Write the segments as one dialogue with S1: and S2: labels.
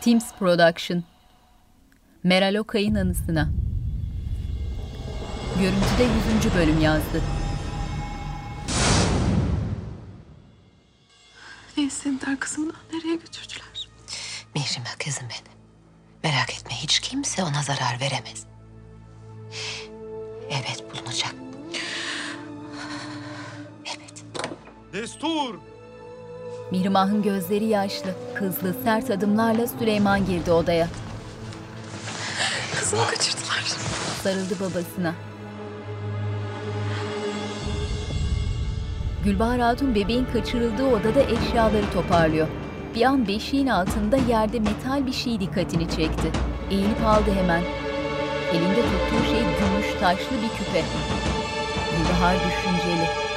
S1: Teams Production Meral Okay'ın anısına Görüntüde 100. bölüm yazdı.
S2: Ne istediler kızımdan? Nereye götürdüler?
S3: Mihrim'e kızım benim. Merak etme hiç kimse ona zarar veremez. Evet bulunacak. Evet.
S4: Destur!
S1: Mihrimah'ın gözleri yaşlı, hızlı, sert adımlarla Süleyman girdi odaya.
S2: Kızımı kaçırdılar.
S1: Sarıldı babasına. Gülbahar Hatun bebeğin kaçırıldığı odada eşyaları toparlıyor. Bir an beşiğin altında yerde metal bir şey dikkatini çekti. Eğilip aldı hemen. Elinde tuttuğu şey gümüş taşlı bir küpe. Gülbahar düşünceli.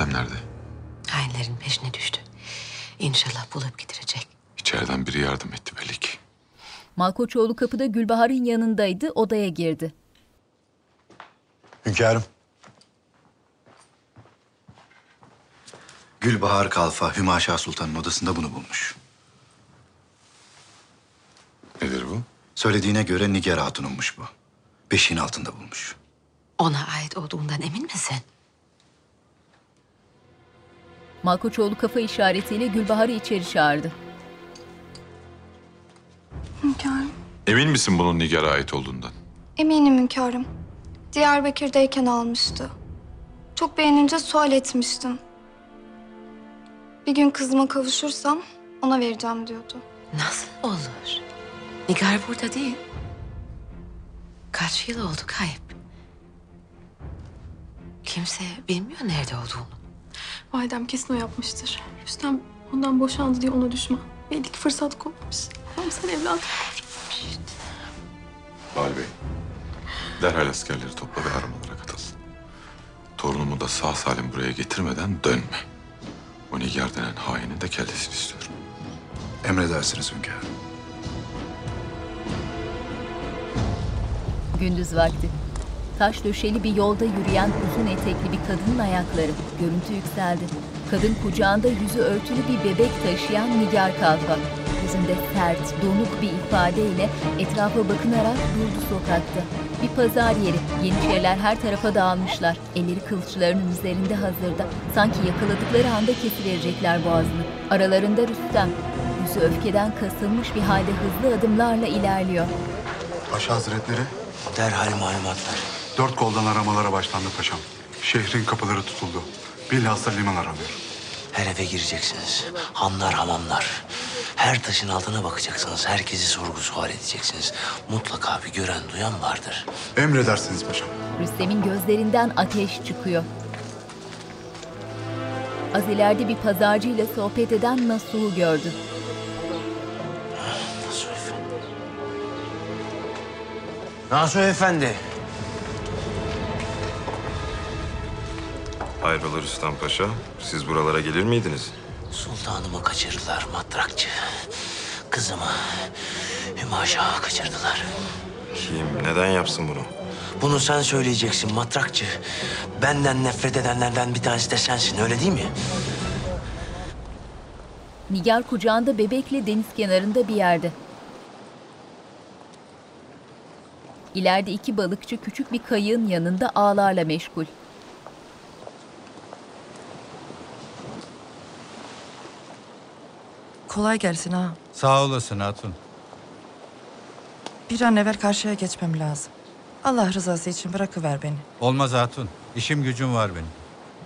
S5: Rüstem nerede?
S3: Hainlerin peşine düştü. İnşallah bulup getirecek.
S5: İçeriden biri yardım etti belli ki.
S1: Malkoçoğlu kapıda Gülbahar'ın yanındaydı, odaya girdi.
S6: Hünkârım. Gülbahar Kalfa Hümaşa Sultan'ın odasında bunu bulmuş.
S5: Nedir bu?
S6: Söylediğine göre Nigar Hatun'unmuş bu. Beşiğin altında bulmuş.
S3: Ona ait olduğundan emin misin?
S1: Malkoçoğlu kafa işaretiyle Gülbahar'ı içeri çağırdı.
S2: Hünkârım.
S5: Emin misin bunun Nigar'a ait olduğundan?
S7: Eminim hünkârım. Diyarbakır'dayken almıştı. Çok beğenince sual etmiştim. Bir gün kızıma kavuşursam ona vereceğim diyordu.
S3: Nasıl olur? Nigar burada değil. Kaç yıl oldu kayıp. Kimse bilmiyor nerede olduğunu.
S2: Validem kesin o yapmıştır. Rüstem ondan boşandı diye ona düşman. Belli ki fırsat kollamış. Ama sen evladım.
S5: Bal Bey. Derhal askerleri topla ve aramalara katılsın. Torunumu da sağ salim buraya getirmeden dönme. O Nigar denen hainin de kellesini istiyorum.
S6: Emredersiniz hünkârım.
S1: Gündüz vakti. Taş döşeli bir yolda yürüyen uzun etekli bir kadının ayakları. Görüntü yükseldi. Kadın kucağında yüzü örtülü bir bebek taşıyan Nigar Kalfa. Yüzünde sert, donuk bir ifadeyle etrafa bakınarak durdu sokakta. Bir pazar yeri. Yeniçeriler her tarafa dağılmışlar. Elleri kılıçlarının üzerinde hazırda. Sanki yakaladıkları anda kesiverecekler boğazını. Aralarında Rüstem. Yüzü öfkeden kasılmış bir halde hızlı adımlarla ilerliyor.
S8: Paşa Hazretleri,
S9: Derhal malumatlar.
S8: Dört koldan aramalara başlandı paşam. Şehrin kapıları tutuldu. Bilhassa liman aranıyor.
S9: Her eve gireceksiniz. Hanlar, hamamlar. Her taşın altına bakacaksınız. Herkesi sorgu sual edeceksiniz. Mutlaka bir gören duyan vardır.
S8: Emredersiniz paşam.
S1: Rüstem'in gözlerinden ateş çıkıyor. Az ileride bir pazarcıyla sohbet eden Nasuh'u gördü.
S9: Nasuh Efendi. Nasuh Efendi.
S4: Hayrola Rüstem Paşa? Siz buralara gelir miydiniz?
S9: Sultanımı kaçırdılar matrakçı. Kızımı Hümaşa kaçırdılar.
S4: Kim, neden yapsın bunu?
S9: Bunu sen söyleyeceksin matrakçı. Benden nefret edenlerden bir tanesi de sensin öyle değil mi?
S1: Nigar kucağında bebekle deniz kenarında bir yerde. İleride iki balıkçı küçük bir kayığın yanında ağlarla meşgul.
S10: Kolay gelsin ha.
S11: Sağ olasın Hatun.
S10: Bir an evvel karşıya geçmem lazım. Allah rızası için bırakıver beni.
S11: Olmaz Hatun. İşim gücüm var benim.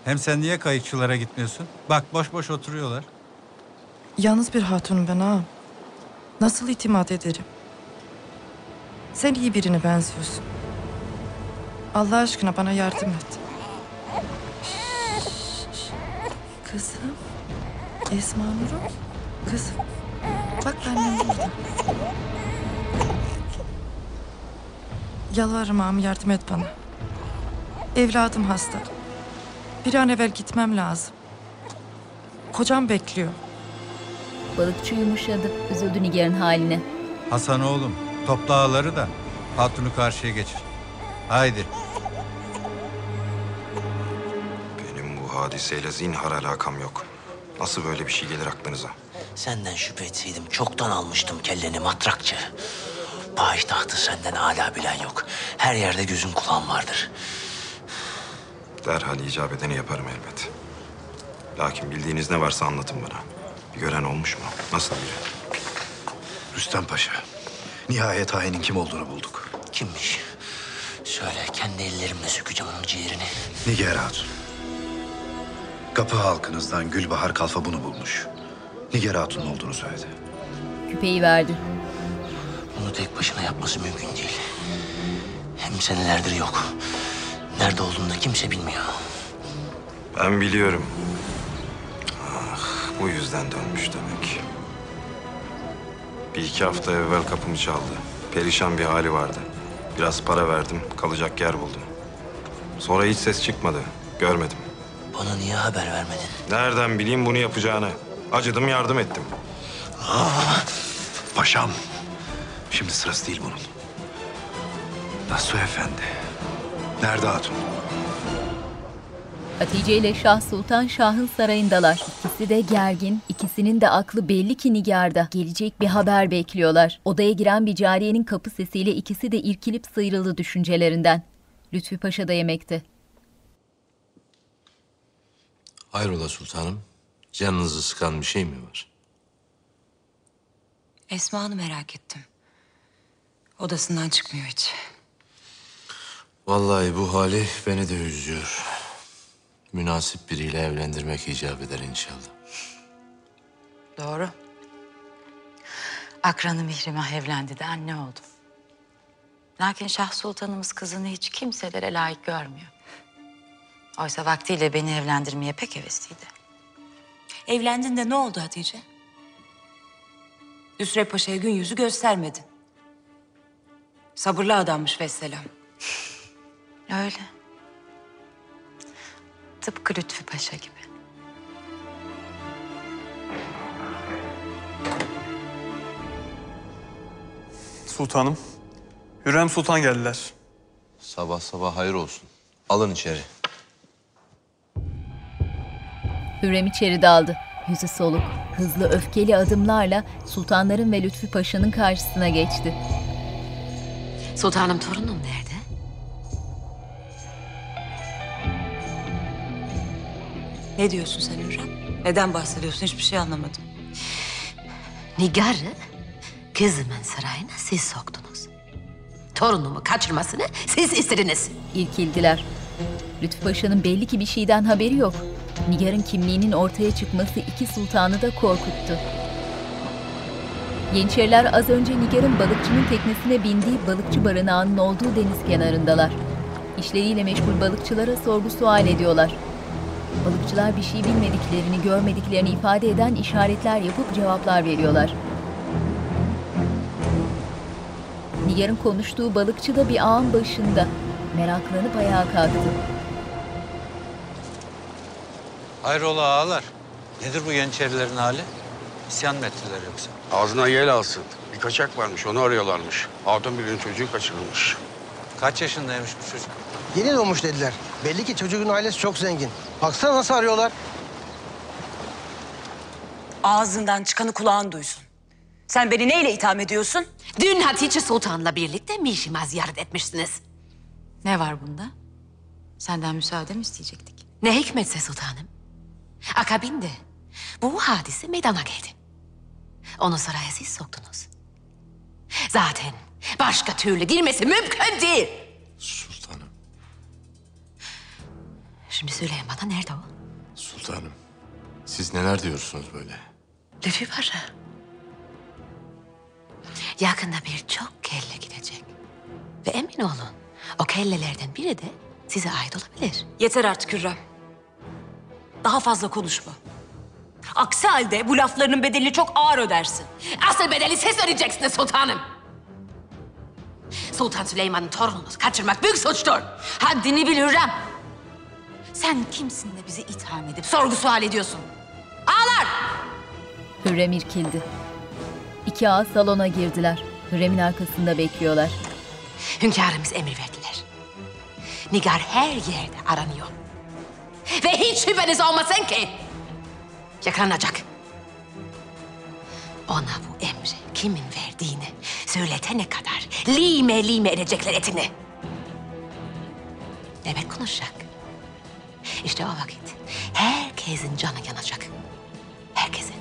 S11: Hem sen niye kayıkçılara gitmiyorsun? Bak boş boş oturuyorlar.
S10: Yalnız bir hatunum ben ağam. Nasıl itimat ederim? Sen iyi birine benziyorsun. Allah aşkına bana yardım et. Kızım. Esma Nur'um. Kızım. Bak annem burada. Yalvarırım ağam yardım et bana. Evladım hasta. Bir an evvel gitmem lazım. Kocam bekliyor.
S1: Balıkçı yumuşadı, üzüldü Nigar'ın haline.
S11: Hasan oğlum topla ağları da Hatun'u karşıya geçir. Haydi.
S4: Benim bu hadiseyle zinhar alakam yok. Nasıl böyle bir şey gelir aklınıza?
S9: Senden şüphe etseydim çoktan almıştım kelleni matrakçı. Payitahtı senden hala bilen yok. Her yerde gözün kulağın vardır.
S4: Derhal icap edeni yaparım elbet. Lakin bildiğiniz ne varsa anlatın bana. Bir gören olmuş mu? Nasıl biri?
S6: Rüstem Paşa. Nihayet hainin kim olduğunu bulduk.
S9: Kimmiş? Söyle kendi ellerimle sökeceğim onun ciğerini.
S6: Nigar Hatun. Kapı halkınızdan Gülbahar Kalfa bunu bulmuş. Nigar Hatun'un olduğunu söyledi.
S1: Küpeyi verdi.
S9: Bunu tek başına yapması mümkün değil. Hem senelerdir yok. Nerede olduğunu da kimse bilmiyor.
S4: Ben biliyorum. Ah, bu yüzden dönmüş demek. Bir iki hafta evvel kapımı çaldı. Perişan bir hali vardı. Biraz para verdim, kalacak yer buldum. Sonra hiç ses çıkmadı, görmedim.
S9: Bana niye haber vermedin?
S4: Nereden bileyim bunu yapacağını? Acıdım, yardım ettim.
S6: Paşam. Şimdi sırası değil bunun. Nasuh Efendi. Nerede Hatun?
S1: Hatice ile Şah Sultan Şah'ın sarayındalar. İkisi de gergin, ikisinin de aklı belli ki Nigar'da. Gelecek bir haber bekliyorlar. Odaya giren bir cariyenin kapı sesiyle ikisi de irkilip sıyrıldı düşüncelerinden. Lütfü Paşa da yemekte.
S9: Hayrola sultanım? Canınızı sıkan bir şey mi var?
S3: Esma'nı merak ettim. Odasından çıkmıyor hiç.
S9: Vallahi bu hali beni de üzüyor. Münasip biriyle evlendirmek icap eder inşallah.
S3: Doğru. Akranı Mihrimah evlendi de anne oldum. Lakin Şah Sultanımız kızını hiç kimselere layık görmüyor. Oysa vaktiyle beni evlendirmeye pek hevesliydi.
S12: Evlendin de ne oldu Hatice? Hüsrev Paşa'ya gün yüzü göstermedin. Sabırlı adammış vesselam.
S3: Öyle. Tıpkı Lütfü Paşa gibi.
S13: Sultanım, Hürrem Sultan geldiler.
S9: Sabah sabah hayır olsun. Alın içeri.
S1: Hürrem içeri daldı. Yüzü soluk, hızlı öfkeli adımlarla sultanların ve Lütfü Paşa'nın karşısına geçti.
S3: Sultanım torunum nerede?
S12: Ne diyorsun sen Hürrem? Neden bahsediyorsun? Hiçbir şey anlamadım.
S3: Nigar'ı kızımın sarayına siz soktunuz. Torunumu kaçırmasını siz istediniz.
S1: İrkildiler. Lütfü Paşa'nın belli ki bir şeyden haberi yok. Nigar'ın kimliğinin ortaya çıkması iki sultanı da korkuttu. Yeniçeriler az önce Nigar'ın balıkçının teknesine bindiği balıkçı barınağının olduğu deniz kenarındalar. İşleriyle meşgul balıkçılara sorgu sual ediyorlar. Balıkçılar bir şey bilmediklerini, görmediklerini ifade eden işaretler yapıp cevaplar veriyorlar. Nigar'ın konuştuğu balıkçı da bir ağın başında. Meraklanıp ayağa kalktı.
S11: Hayrola ağalar? Nedir bu Yeniçerilerin hali? İsyan mı ettiler yoksa?
S14: Ağzına yel alsın. Bir kaçak varmış, onu arıyorlarmış. Hatun birinin çocuğu kaçırılmış.
S11: Kaç yaşındaymış bu çocuk?
S15: Yeni doğmuş dediler. Belli ki çocuğun ailesi çok zengin. Baksana nasıl arıyorlar.
S12: Ağzından çıkanı kulağın duysun. Sen beni neyle itham ediyorsun?
S3: Dün Hatice Sultan'la birlikte Mişim'a ziyaret etmişsiniz. Ne var bunda? Senden müsaade mi isteyecektik? Ne hikmetse sultanım. Akabinde bu hadise meydana geldi. Onu saraya siz soktunuz. Zaten başka türlü girmesi mümkün değil.
S9: Sultanım,
S3: Şimdi söyleyin bana nerede o?
S9: sultanım. Siz neler diyorsunuz böyle?
S3: Lütfü Paşa. Yakında bir çok kelle gidecek. Ve emin olun o kellelerden biri de size ait olabilir.
S12: Yeter artık Hürrem. Daha fazla konuşma. Aksi halde bu laflarının bedelini çok ağır ödersin.
S3: Asıl bedeli siz ödeyeceksiniz sultanım. Sultan Süleyman'ın torununu kaçırmak büyük suçtur. Haddini bil Hürrem. Sen kimsin de bizi itham edip sorgu sual ediyorsun? Ağlar!
S1: Hürrem irkildi. İki ağa salona girdiler. Hürrem'in arkasında bekliyorlar.
S3: Hünkârımız emir verdiler. Nigar her yerde aranıyor. Ve hiç şüpheniz olmasın ki Yakalanacak. Ona bu emri kimin verdiğini söyletene kadar lime lime edecekler etini. Evet konuşacak. İşte o vakit herkesin canı yanacak. Herkesin.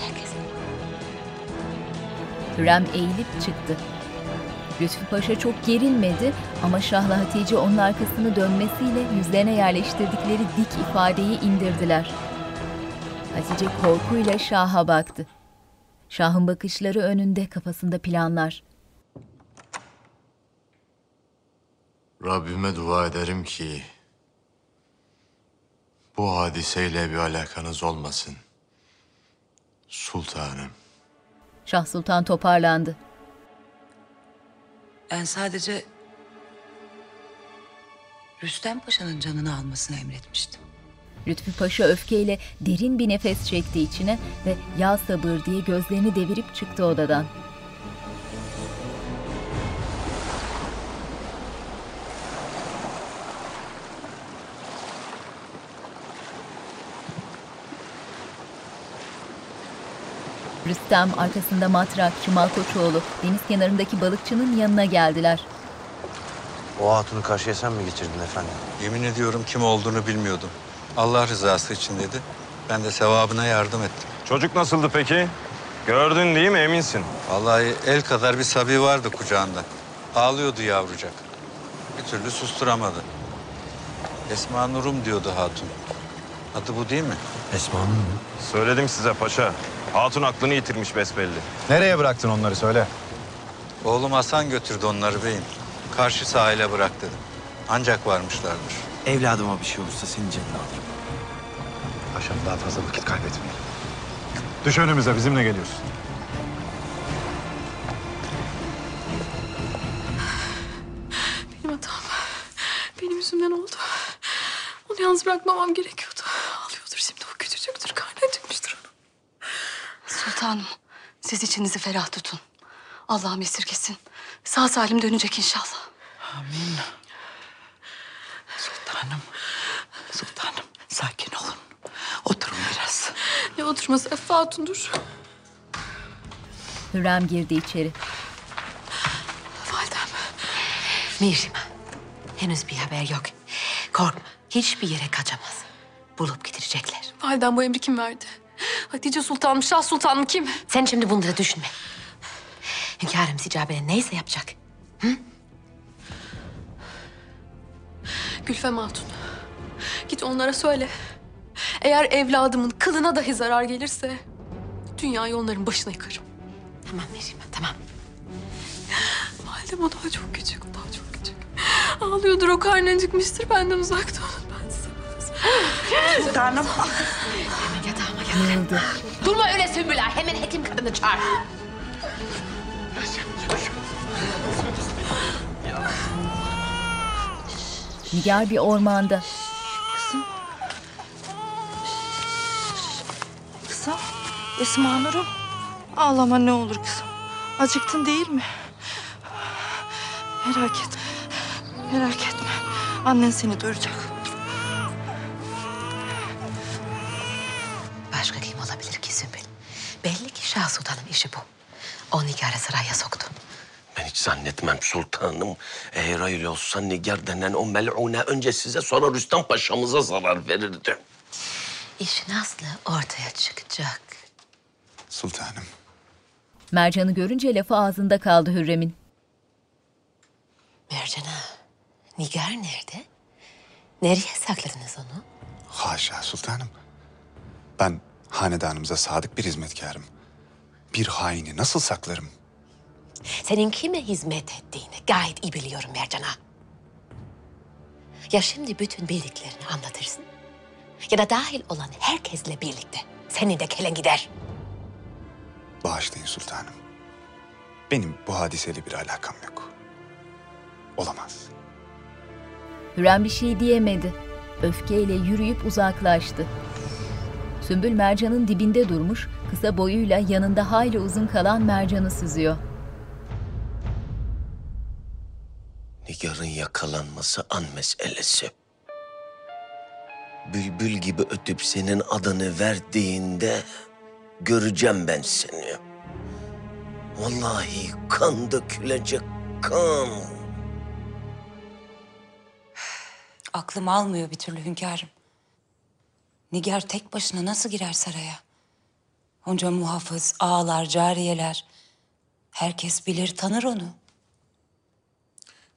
S3: Herkesin.
S1: Hürrem eğilip çıktı. Lütfü Paşa çok gerilmedi ama Şahla Hatice onun arkasını dönmesiyle yüzlerine yerleştirdikleri dik ifadeyi indirdiler. Hatice korkuyla Şah'a baktı. Şah'ın bakışları önünde kafasında planlar.
S16: Rabbime dua ederim ki bu hadiseyle bir alakanız olmasın. Sultanım.
S1: Şah Sultan toparlandı.
S17: Ben sadece Rüstem Paşa'nın canını almasını emretmiştim.
S1: Lütfü Paşa öfkeyle derin bir nefes çekti içine ve ya sabır diye gözlerini devirip çıktı odadan. Rüstem arkasında Matrak, Çımal Koçoğlu deniz kenarındaki balıkçının yanına geldiler.
S9: O hatunu karşıya sen mi geçirdin efendim?
S11: Yemin ediyorum kim olduğunu bilmiyordum. Allah rızası için dedi. Ben de sevabına yardım ettim.
S4: Çocuk nasıldı peki? Gördün değil mi eminsin?
S11: Vallahi el kadar bir sabi vardı kucağında. Ağlıyordu yavrucak. Bir türlü susturamadı. Esma Nurum diyordu hatun. Adı bu değil mi?
S9: Esma mı?
S4: Söyledim size paşa. Hatun aklını yitirmiş besbelli.
S6: Nereye bıraktın onları söyle.
S11: Oğlum Hasan götürdü onları beyim. Karşı sahile bırak dedim. Ancak varmışlardır.
S6: Evladıma bir şey olursa senin canını alırım. Paşam daha fazla vakit kaybetmeyelim. Düş önümüze bizimle geliyorsun.
S2: Benim hatam. Benim yüzümden oldu. Onu yalnız bırakmamam gerekiyordu. Ağlıyordur şimdi o küçücüktür. Karnı acıkmıştır onun.
S12: Sultanım, siz içinizi ferah tutun. Allah'ım esirgesin. Sağ salim dönecek inşallah.
S17: Amin. Sultanım, sultanım sakin olun. Oturun biraz.
S2: Ne oturması Effa Hatun dur.
S1: Hürrem girdi içeri.
S2: Validem.
S3: Mirima, henüz bir haber yok. Korkma, hiçbir yere kaçamaz. Bulup getirecekler.
S2: Validem bu emri kim verdi? Hatice Sultan mı, Şah Sultan mı kim?
S3: Sen şimdi bunları düşünme. Hünkârım Sicabe'ye neyse yapacak.
S2: Gülfem Hatun. Git onlara söyle. Eğer evladımın kılına dahi zarar gelirse... ...dünyayı onların başına yıkarım.
S3: Tamam Mirima, tamam.
S2: Validem o daha çok küçük, o daha çok küçük. Ağlıyordur, o karnı acıkmıştır. Benden uzakta olun.
S17: Sultanım.
S3: Hemen yatağıma yat.
S1: Yığıldı.
S3: Durma öyle Sümbüla, hemen hekim kadını çağır.
S1: Nigar bir ormanda.
S10: Kızım, Esma Nur'um. Ağlama ne olur kızım. Acıktın değil mi? Merak etme. Merak etme. Annen seni doyuracak.
S3: Belli ki Şah Sultan'ın işi bu. O Nigar'ı sıraya soktu.
S9: Ben hiç zannetmem sultanım. Eğer öyle olsa Nigar denen o melune önce size sonra Rüstem Paşa'mıza zarar verirdi.
S3: İşin aslı ortaya çıkacak.
S8: Sultanım.
S1: Mercan'ı görünce lafı ağzında kaldı Hürrem'in.
S3: Mercan'a, Nigar nerede? Nereye sakladınız onu?
S8: Haşa sultanım. Ben hanedanımıza sadık bir hizmetkarım. Bir haini nasıl saklarım?
S3: Senin kime hizmet ettiğini gayet iyi biliyorum Mercan'a. Ya şimdi bütün bildiklerini anlatırsın ya da dahil olan herkesle birlikte senin de kelen gider.
S8: Bağışlayın sultanım. Benim bu hadiseyle bir alakam yok. Olamaz.
S1: Hürrem bir şey diyemedi. Öfkeyle yürüyüp uzaklaştı. Sümbül mercanın dibinde durmuş, kısa boyuyla yanında hayli uzun kalan mercanı süzüyor.
S9: Nigar'ın yakalanması an meselesi.
S18: bülbül gibi ötüp senin adını verdiğinde göreceğim ben seni. Vallahi kan dökülecek kan.
S19: Aklım almıyor bir türlü hünkârım. Nigar tek başına nasıl girer saraya? Onca muhafız, ağalar, cariyeler. Herkes bilir, tanır onu.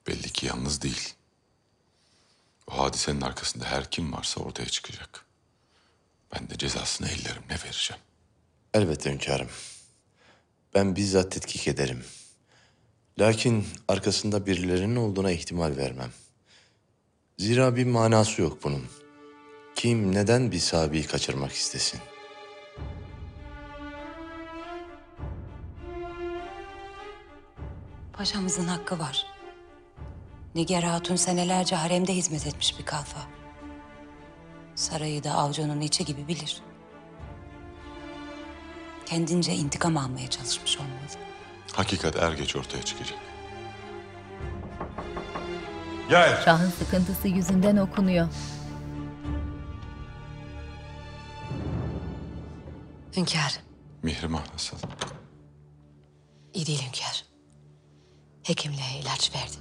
S5: Belli ki yalnız değil. O hadisenin arkasında her kim varsa ortaya çıkacak. Ben de cezasını ellerimle vereceğim.
S16: Elbette hünkârım. Ben bizzat tetkik ederim. Lakin arkasında birilerinin olduğuna ihtimal vermem. Zira bir manası yok bunun. Kim neden bir sahabeyi kaçırmak istesin?
S19: Paşamızın hakkı var. Nigar Hatun senelerce haremde hizmet etmiş bir kalfa. Sarayı da avcunun içi gibi bilir. Kendince intikam almaya çalışmış olmalı.
S5: Hakikat er geç ortaya çıkacak.
S1: Şahın sıkıntısı yüzünden okunuyor.
S3: Hünkâr,
S5: Mihrimah nasıl?
S3: iyi değil hünkâr. Hekimle ilaç verdi.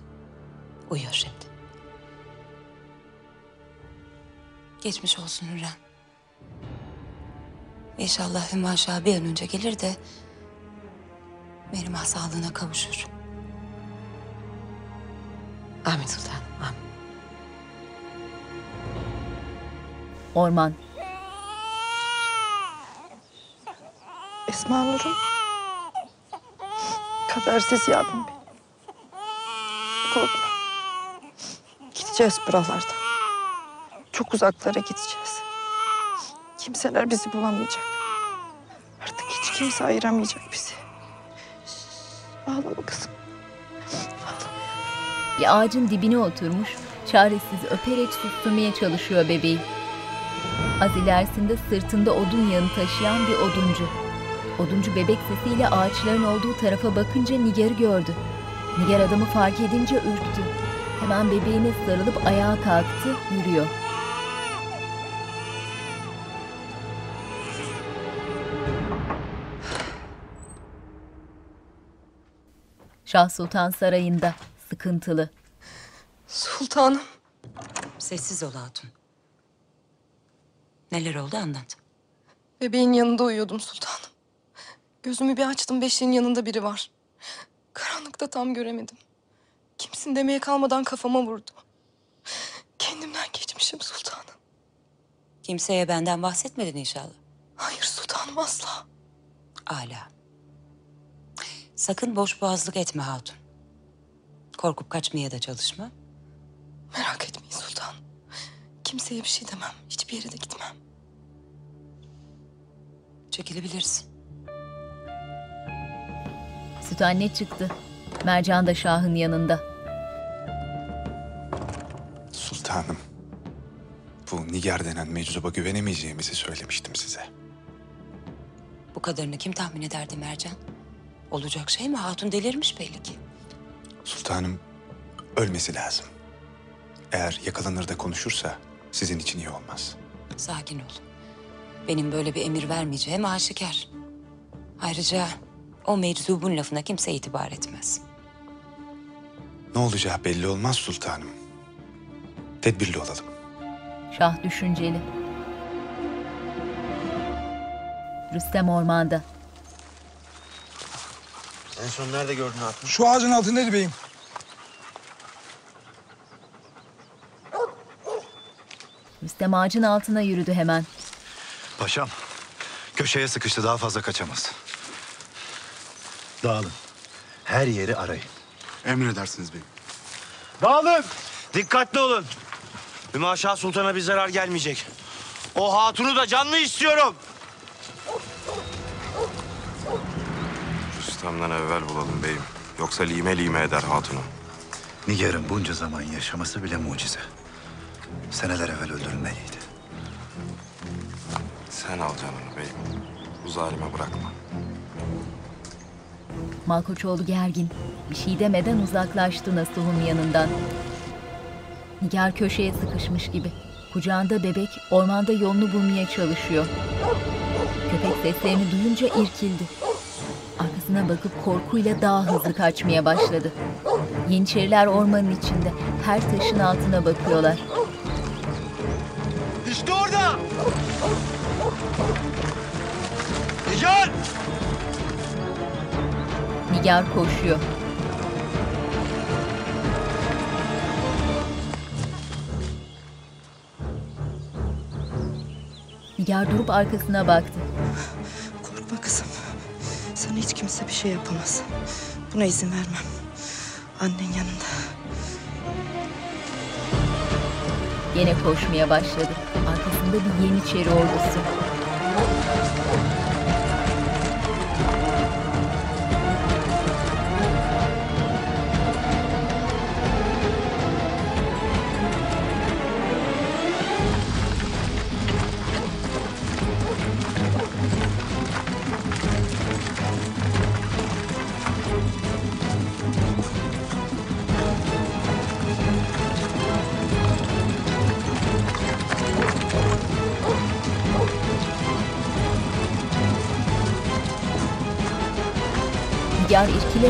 S3: Uyuyor şimdi.
S19: Geçmiş olsun Hürrem. İnşallah Hümaşa bir an önce gelir de... ...Merimah sağlığına kavuşur.
S3: Amin sultanım, amin.
S1: Orman.
S10: Esma Nur'um. Kadersiz yavrum benim. Korkma. Gideceğiz buralardan. Çok uzaklara gideceğiz. Kimseler bizi bulamayacak. Artık hiç kimse ayıramayacak bizi. Ağlama kızım.
S1: Bir ağacın dibine oturmuş, çaresiz öperek susturmaya çalışıyor bebeği. Az ilerisinde sırtında odun yağını taşıyan bir oduncu. Oduncu bebek sesiyle ağaçların olduğu tarafa bakınca Nigar'ı gördü. Nigar adamı fark edince ürktü. Hemen bebeğine sarılıp ayağa kalktı, yürüyor. Şah Sultan Sarayı'nda sıkıntılı.
S19: Sultanım. Sessiz ol hatun. Neler oldu anlat.
S10: Bebeğin yanında uyuyordum sultanım. Gözümü bir açtım beşiğin yanında biri var. Karanlıkta tam göremedim. Kimsin demeye kalmadan kafama vurdu. Kendimden geçmişim sultanım.
S19: Kimseye benden bahsetmedin inşallah.
S10: Hayır sultanım asla.
S19: Ala. Sakın boş boğazlık etme hatun. Korkup kaçmaya da çalışma.
S10: Merak etmeyin sultanım. Kimseye bir şey demem. Hiçbir yere de gitmem.
S19: Çekilebilirsin.
S1: Süt anne çıktı. Mercan da Şah'ın yanında.
S20: Sultanım. Bu Nigar denen meczuba güvenemeyeceğimizi söylemiştim size.
S19: Bu kadarını kim tahmin ederdi Mercan? Olacak şey mi? Hatun delirmiş belli ki.
S20: Sultanım ölmesi lazım. Eğer yakalanır da konuşursa sizin için iyi olmaz.
S19: Sakin ol. Benim böyle bir emir vermeyeceğim aşikar. Ayrıca o meczubun lafına kimse itibar etmez.
S20: Ne olacağı belli olmaz sultanım. Tedbirli olalım.
S1: Şah düşünceli. Rüstem ormanda.
S18: En son nerede gördün hatun?
S21: Şu ağacın altındaydı beyim.
S1: Rüstem ağacın altına yürüdü hemen.
S6: Paşam, köşeye sıkıştı daha fazla kaçamaz. Dağılın. Her yeri arayın.
S20: Emredersiniz beyim.
S22: Dağılın. Dikkatli olun. Hümaşa Sultan'a bir zarar gelmeyecek. O hatunu da canlı istiyorum.
S4: Rüstem'den evvel bulalım beyim. Yoksa lime lime eder hatunu.
S6: Nigar'ın bunca zaman yaşaması bile mucize. Seneler evvel öldürülmeliydi.
S4: Sen al canını beyim. Bu zalime bırakma.
S1: Malkoçoğlu gergin. Bir şey demeden uzaklaştı Nasuh'un yanından. Nigar köşeye sıkışmış gibi. Kucağında bebek ormanda yolunu bulmaya çalışıyor. Köpek seslerini duyunca irkildi. Arkasına bakıp korkuyla daha hızlı kaçmaya başladı. Yeniçeriler ormanın içinde her taşın altına bakıyorlar.
S4: İşte orada! Nigar!
S1: Nigar koşuyor. Nigar durup arkasına baktı.
S10: Korkma kızım. Sana hiç kimse bir şey yapamaz. Buna izin vermem. Annen yanında.
S1: Yine koşmaya başladı. Arkasında bir yeniçeri ordusu.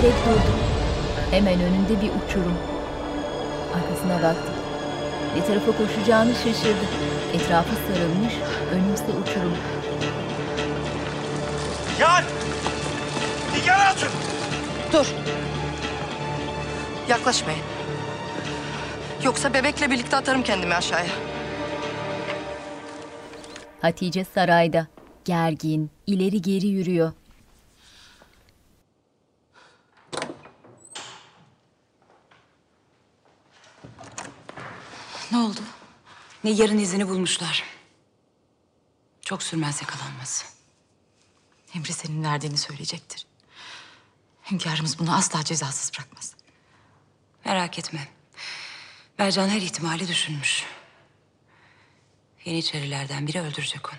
S1: Nigar irkilerek durdu. Hemen önünde bir uçurum. Arkasına baktı. Ne tarafa koşacağını şaşırdı. Etrafı sarılmış, önümüzde uçurum.
S4: Nigar! Nigar Hatun!
S10: Dur. Yaklaşmayın. Yoksa bebekle birlikte atarım kendimi aşağıya.
S1: Hatice sarayda. Gergin, ileri geri yürüyor.
S19: Ne oldu? Nigar'ın izini bulmuşlar. Çok sürmez yakalanması.
S23: Emre senin verdiğini söyleyecektir. Hünkârımız bunu asla cezasız bırakmaz.
S19: Merak etme. Mercan her ihtimali düşünmüş. Yeniçerilerden biri öldürecek onu.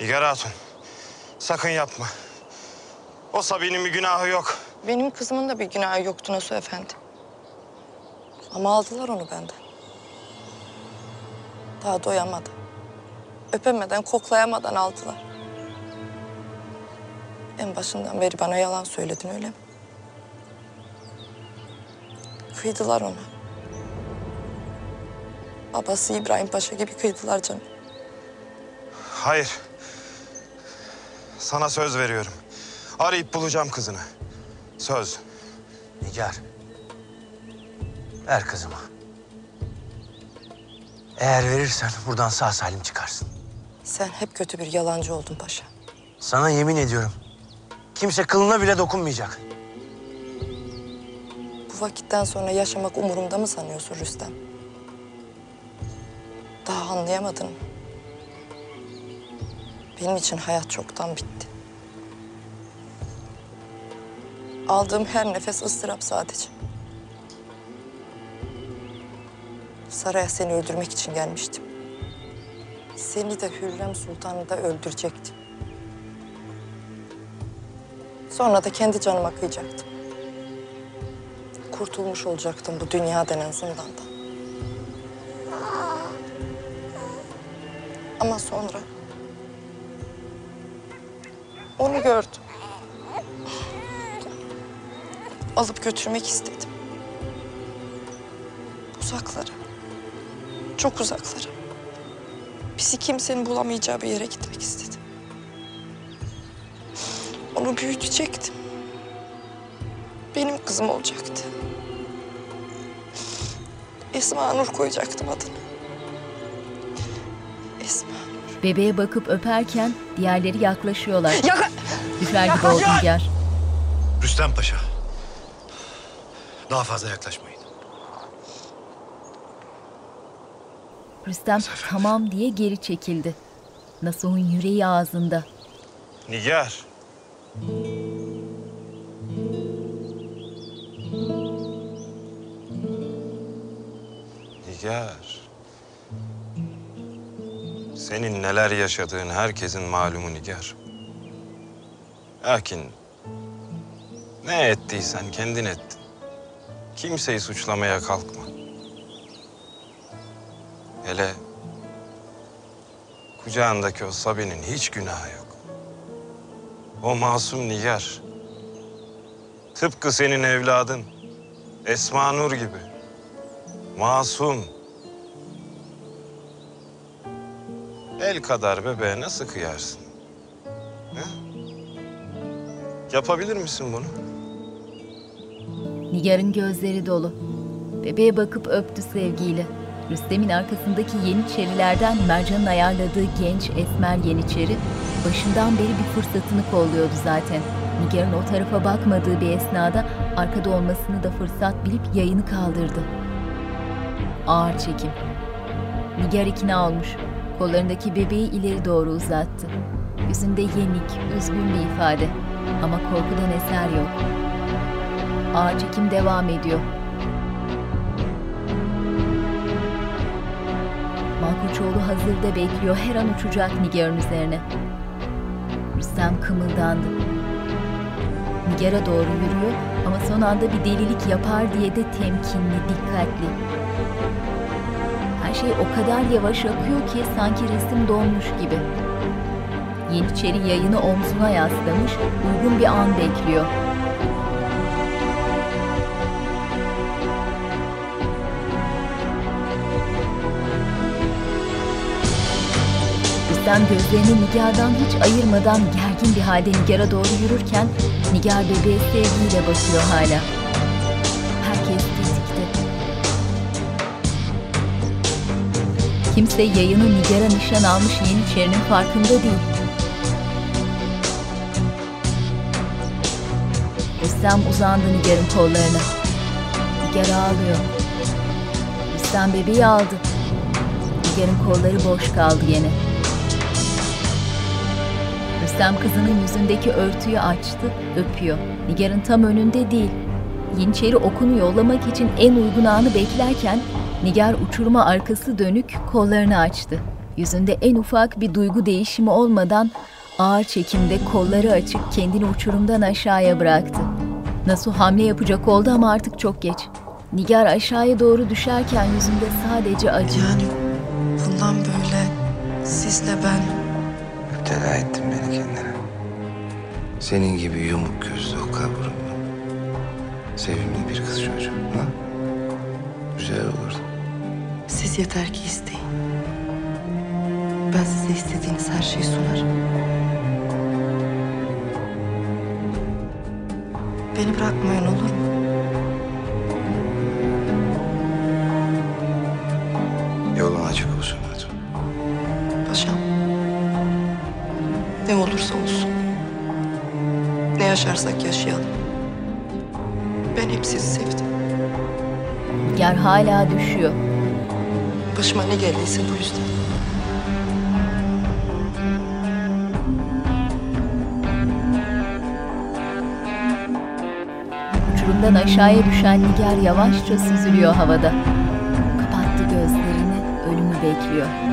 S4: Nigar Hatun, sakın yapma. O Sabi'nin bir günahı yok.
S10: Benim kızımın da bir günahı yoktu Nasuh Efendi. Ama aldılar onu benden. Daha doyamadı. Öpemeden, koklayamadan aldılar. En başından beri bana yalan söyledin öyle mi? Kıydılar ona. Babası İbrahim Paşa gibi kıydılar canım.
S4: Hayır. Sana söz veriyorum. Arayıp bulacağım kızını. Söz.
S9: Nigar. Ver kızımı. Eğer verirsen buradan sağ salim çıkarsın.
S10: Sen hep kötü bir yalancı oldun paşa.
S9: Sana yemin ediyorum. Kimse kılına bile dokunmayacak.
S10: Bu vakitten sonra yaşamak umurumda mı sanıyorsun Rüstem? Daha anlayamadın mı? Benim için hayat çoktan bitti. Aldığım her nefes ıstırap sadece. Saraya seni öldürmek için gelmiştim. Seni de Hürrem Sultan'ı da öldürecektim. Sonra da kendi canıma kıyacaktım. Kurtulmuş olacaktım bu dünya denen zindandan. Ama sonra onu gördüm. Alıp götürmek istedim. Uzaklara. Çok uzaklara. Bizi kimsenin bulamayacağı bir yere gitmek istedim. Onu büyütecektim. Benim kızım olacaktı. Esma Nur koyacaktım adını. Esma
S1: Bebeğe bakıp öperken diğerleri yaklaşıyorlar.
S10: Yaka-
S1: Düşer gibi oldu.
S6: Rüstem Paşa. Daha fazla yaklaşmayın.
S1: Rüstem tamam diye geri çekildi. Nasuh'un yüreği ağzında.
S4: Nigar. Nigar. Senin neler yaşadığın herkesin malumu Nigar. Lakin ne ettiysen kendin ettin. Kimseyi suçlamaya kalkma. Hele kucağındaki o Sabi'nin hiç günahı yok. O masum Nigar. Tıpkı senin evladın. Esma Nur gibi. Masum. El kadar bebeğe nasıl kıyarsın? He? Yapabilir misin bunu?
S1: Nigar'ın gözleri dolu. Bebeğe bakıp öptü sevgiyle. Rüstem'in arkasındaki Yeniçerilerden Mercan'ın ayarladığı genç Esmer Yeniçeri başından beri bir fırsatını kolluyordu zaten. Nigar'ın o tarafa bakmadığı bir esnada arkada olmasını da fırsat bilip yayını kaldırdı. Ağır çekim. Nigar ikna olmuş. Kollarındaki bebeği ileri doğru uzattı. Yüzünde yenik, üzgün bir ifade. Ama korkudan eser yok. Ağır çekim devam ediyor. Malkoçoğlu hazırda bekliyor. Her an uçacak Nigar'ın üzerine. Rüstem kımıldandı. Nigar'a doğru yürüyor ama son anda bir delilik yapar diye de temkinli, dikkatli. Her şey o kadar yavaş akıyor ki sanki resim donmuş gibi. Yeniçeri yayını omzuna yaslamış, uygun bir an bekliyor. Rüstem gözlerini Nigar'dan hiç ayırmadan gergin bir halde Nigar'a doğru yürürken Nigar bebeğe sevgiyle bakıyor hala. Herkes tetikte. Kimse yayını Nigar'a nişan almış Yeniçeri'nin farkında değil. Rüstem uzandı Nigar'ın kollarına. Nigar ağlıyor. Rüstem bebeği aldı. Nigar'ın kolları boş kaldı yine. Rüstem kızının yüzündeki örtüyü açtı, öpüyor. Nigar'ın tam önünde değil. Yeniçeri okunu yollamak için en uygun anı beklerken Nigar uçuruma arkası dönük kollarını açtı. Yüzünde en ufak bir duygu değişimi olmadan ağır çekimde kolları açık kendini uçurumdan aşağıya bıraktı. Nasıl hamle yapacak oldu ama artık çok geç. Nigar aşağıya doğru düşerken yüzünde sadece acı.
S10: Yani bundan böyle sizle ben
S9: Müptela ettin beni kendine. Senin gibi yumuk gözlü o kaburumda. Sevimli bir kız çocuğu. Ha? Güzel olurdu.
S10: siz yeter ki isteyin. Ben size istediğiniz her şeyi sunarım. Beni bırakmayın olur mu?
S9: Yolun açık olsun
S10: Ne olursa olsun. Ne yaşarsak yaşayalım. Ben hep sizi sevdim.
S1: Nigar hala düşüyor.
S10: Başıma ne geldiyse bu yüzden.
S1: Uçurumdan aşağıya düşen Nigar yavaşça süzülüyor havada. Kapattı gözlerini, ölümü bekliyor.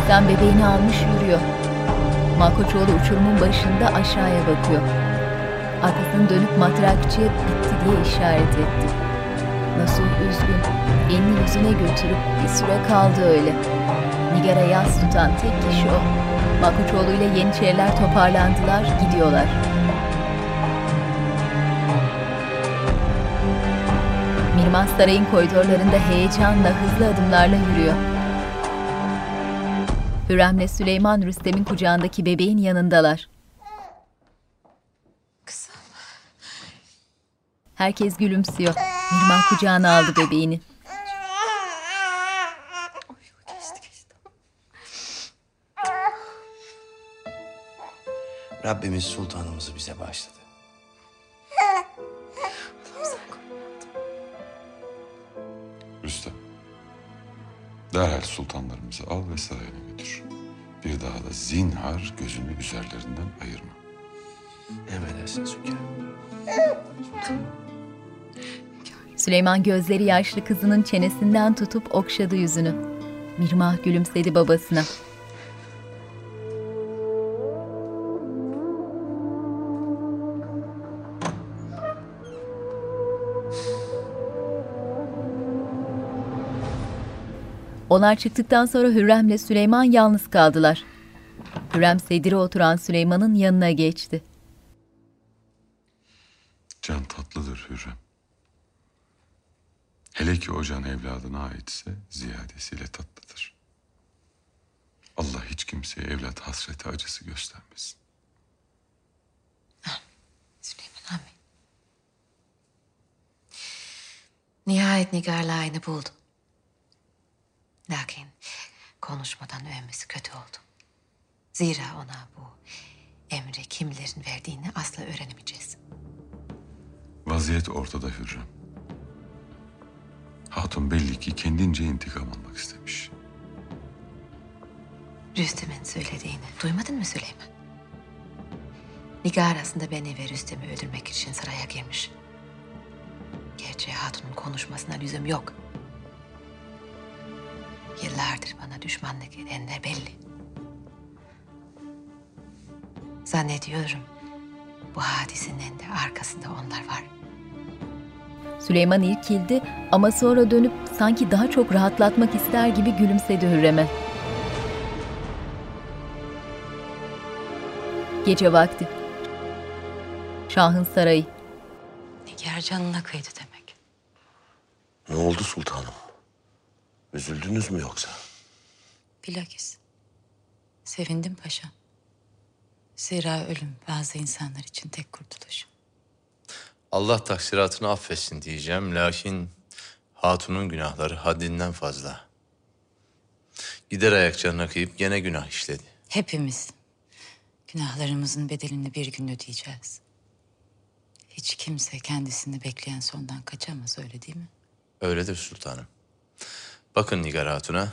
S1: Rüstem bebeğini almış yürüyor. Malkoçoğlu uçurumun başında aşağıya bakıyor. Arkasını dönüp matrakçıya bitti diye işaret etti. Nasıl üzgün, elini yüzüne götürüp bir süre kaldı öyle. Nigar'a yas tutan tek kişi o. Malkoçoğlu ile Yeniçeriler toparlandılar, gidiyorlar. Mirmaz Saray'ın koridorlarında heyecanla hızlı adımlarla yürüyor. Hürrem'le Süleyman Rüstem'in kucağındaki bebeğin yanındalar. Herkes gülümsüyor. Mirmah kucağına aldı bebeğini.
S9: Rabbimiz sultanımızı bize bağışladı.
S5: Rüstem. Derhal sultanlarımızı al ve sarayına götür. Bir daha da zinhar gözünü üzerlerinden ayırma.
S9: Emredersiniz hünkârım.
S1: Süleyman gözleri yaşlı kızının çenesinden tutup okşadı yüzünü. Mirmah gülümsedi babasına. Onlar çıktıktan sonra Hürrem'le Süleyman yalnız kaldılar. Hürrem sedire oturan Süleyman'ın yanına geçti.
S5: Can tatlıdır Hürrem. Hele ki o can evladına aitse ziyadesiyle tatlıdır. Allah hiç kimseye evlat hasreti acısı göstermesin.
S3: Süleyman amin. Nihayet Nigar'la aynı buldum. Lakin konuşmadan ölmesi kötü oldu. Zira ona bu emri kimlerin verdiğini asla öğrenemeyeceğiz.
S5: Vaziyet ortada Hürrem. Hatun belli ki kendince intikam almak istemiş.
S3: Rüstem'in söylediğini duymadın mı Süleyman? Nigar aslında beni ve Rüstem'i öldürmek için saraya girmiş. Gerçi Hatun'un konuşmasına lüzum yok. Yıllardır bana düşmanlık edenler belli. Zannediyorum bu hadisenin de arkasında onlar var.
S1: Süleyman irkildi ama sonra dönüp sanki daha çok rahatlatmak ister gibi gülümsedi Hürrem'e. Gece vakti. Şahın sarayı.
S19: Nigar canına kıydı demek.
S16: Ne oldu sultanım? Üzüldünüz mü yoksa?
S19: Bilakis. Sevindim paşam. Zira ölüm bazı insanlar için tek kurtuluş.
S16: Allah taksiratını affetsin diyeceğim lakin hatunun günahları haddinden fazla. Gider ayak canına kıyıp gene günah işledi.
S19: Hepimiz günahlarımızın bedelini bir gün ödeyeceğiz. Hiç kimse kendisini bekleyen sondan kaçamaz öyle değil mi?
S16: Öyledir sultanım. Bakın Nigar Hatun'a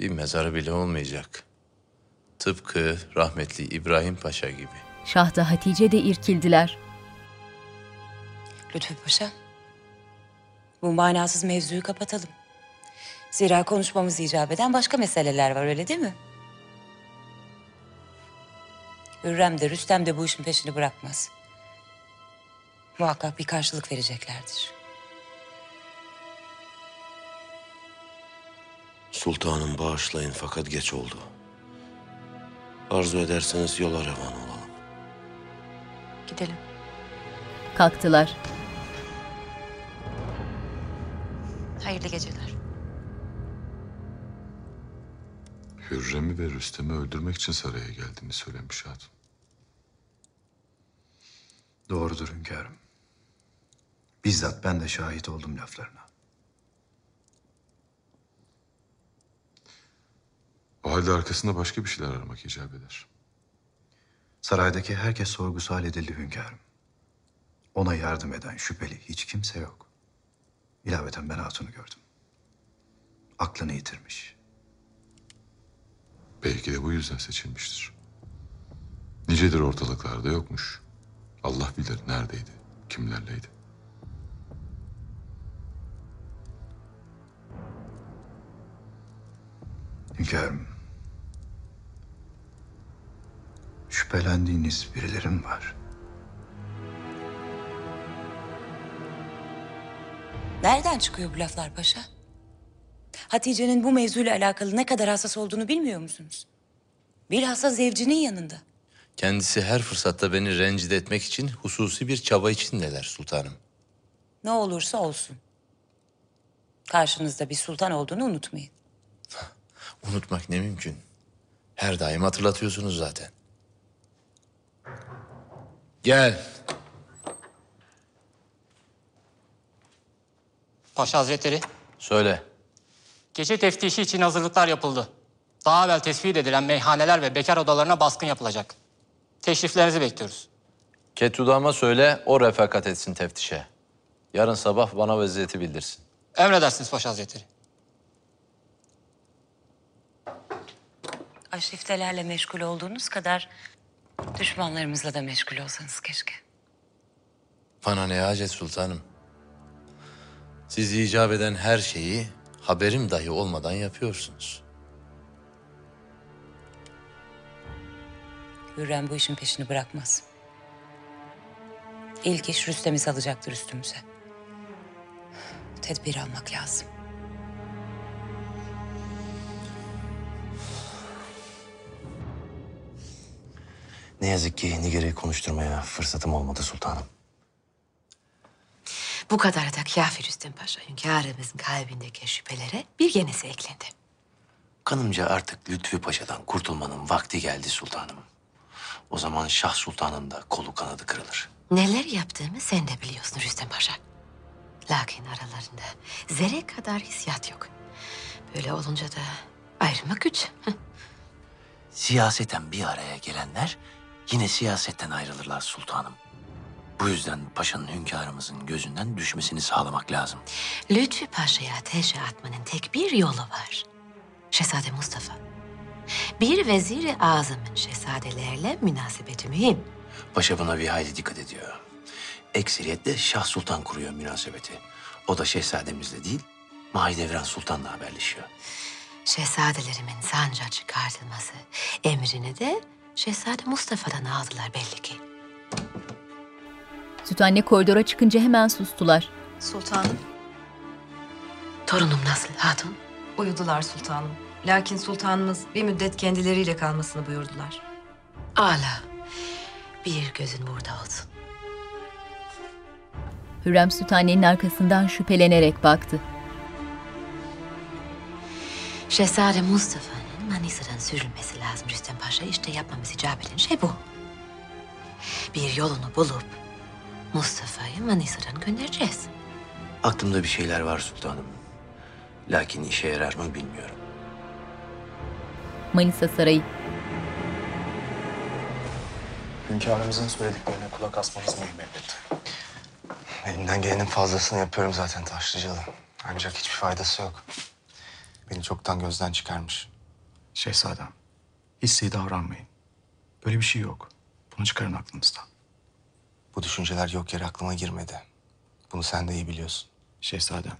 S16: bir mezarı bile olmayacak. Tıpkı rahmetli İbrahim Paşa gibi.
S1: Şah da Hatice de irkildiler.
S19: Lütfü Paşa. Bu manasız mevzuyu kapatalım. Zira konuşmamız icap eden başka meseleler var öyle değil mi? Hürrem de Rüstem de bu işin peşini bırakmaz. Muhakkak bir karşılık vereceklerdir.
S16: Sultanım bağışlayın fakat geç oldu. Arzu ederseniz yola revan olalım.
S19: Gidelim.
S1: Kalktılar.
S19: Hayırlı geceler.
S5: Hürrem'i ve Rüstem'i öldürmek için saraya geldiğini söylemiş hatun.
S6: Doğrudur hünkârım. Bizzat ben de şahit oldum laflarına.
S5: O halde arkasında başka bir şeyler aramak icap eder.
S6: Saraydaki herkes sorgusu halledildi hünkârım. Ona yardım eden şüpheli hiç kimse yok. İlaveten ben hatunu gördüm. Aklını yitirmiş.
S5: Belki de bu yüzden seçilmiştir. Nicedir ortalıklarda yokmuş. Allah bilir neredeydi, kimlerleydi.
S6: Hünkârım. Şüphelendiğiniz birilerim var.
S19: Nereden çıkıyor bu laflar paşa? Hatice'nin bu mevzuyla alakalı ne kadar hassas olduğunu bilmiyor musunuz? Bilhassa zevcinin yanında.
S16: Kendisi her fırsatta beni rencide etmek için hususi bir çaba içindeler sultanım.
S19: Ne olursa olsun. Karşınızda bir sultan olduğunu unutmayın.
S16: Unutmak ne mümkün. Her daim hatırlatıyorsunuz zaten. Gel.
S24: Paşa Hazretleri,
S16: Söyle.
S24: gece teftişi için hazırlıklar yapıldı. Daha evvel tespit edilen meyhaneler ve bekar odalarına baskın yapılacak. Teşriflerinizi bekliyoruz.
S16: Ketudama söyle o refakat etsin teftişe. Yarın sabah bana vaziyeti bildirsin.
S24: Emredersiniz Paşa Hazretleri.
S19: Aşiftelerle meşgul olduğunuz kadar düşmanlarımızla da meşgul olsanız keşke.
S16: Bana ne hacet sultanım. Siz icap eden her şeyi haberim dahi olmadan yapıyorsunuz.
S19: Hürrem bu işin peşini bırakmaz. İlk iş Rüstem'i salacaktır üstümüze. Tedbir almak lazım.
S9: Ne yazık ki Nigar'ı konuşturmaya fırsatım olmadı sultanım.
S3: Bu kadar da kâfi Rüstem Paşa hünkârımızın kalbindeki şüphelere bir yenisi eklendi.
S9: Kanımca artık Lütfü Paşa'dan kurtulmanın vakti geldi sultanım. O zaman Şah Sultan'ın da kolu kanadı kırılır.
S3: Neler yaptığımı sen de biliyorsun Rüstem Paşa. Lakin aralarında zerre kadar hissiyat yok. Böyle olunca da ayrılmak güç.
S9: Siyaseten bir araya gelenler yine siyasetten ayrılırlar sultanım. Bu yüzden paşanın hünkârımızın gözünden düşmesini sağlamak lazım.
S3: Lütfü Paşa'ya ateşe atmanın tek bir yolu var. Şehzade Mustafa. Bir veziri azamın şehzadelerle münasebeti mühim.
S9: Paşa buna bir hayli dikkat ediyor. Ekseriyetle Şah Sultan kuruyor münasebeti. O da şehzademizle değil, Mahidevran Sultan'la haberleşiyor.
S3: Şehzadelerimin sanca çıkartılması emrini de Şehzade Mustafa'dan aldılar belli ki.
S1: Süt anne koridora çıkınca hemen sustular.
S25: Sultanım.
S3: Torunum nasıl hatun?
S25: Uyudular sultanım. Lakin sultanımız bir müddet kendileriyle kalmasını buyurdular.
S3: Ala. Bir gözün burada olsun.
S1: Hürrem Süt annenin arkasından şüphelenerek baktı.
S3: Şehzade Mustafa'nın Manisa'dan sürülmesi lazım Rüstem Paşa. İşte yapmamız icap eden şey bu. Bir yolunu bulup Mustafa'yı Manisa'dan göndereceğiz.
S9: Aklımda bir şeyler var sultanım. Lakin işe yarar mı bilmiyorum.
S1: Manisa Sarayı.
S26: Hünkârımızın söylediklerine kulak asmanız mühim elbette.
S8: Elimden gelenin fazlasını yapıyorum zaten Taşlıcalı. Ancak hiçbir faydası yok. Beni çoktan gözden çıkarmış.
S26: Şehzadem, hissi davranmayın. Böyle bir şey yok. Bunu çıkarın aklınızdan.
S8: Bu düşünceler yok yere aklıma girmedi. Bunu sen de iyi biliyorsun.
S26: Şehzadem,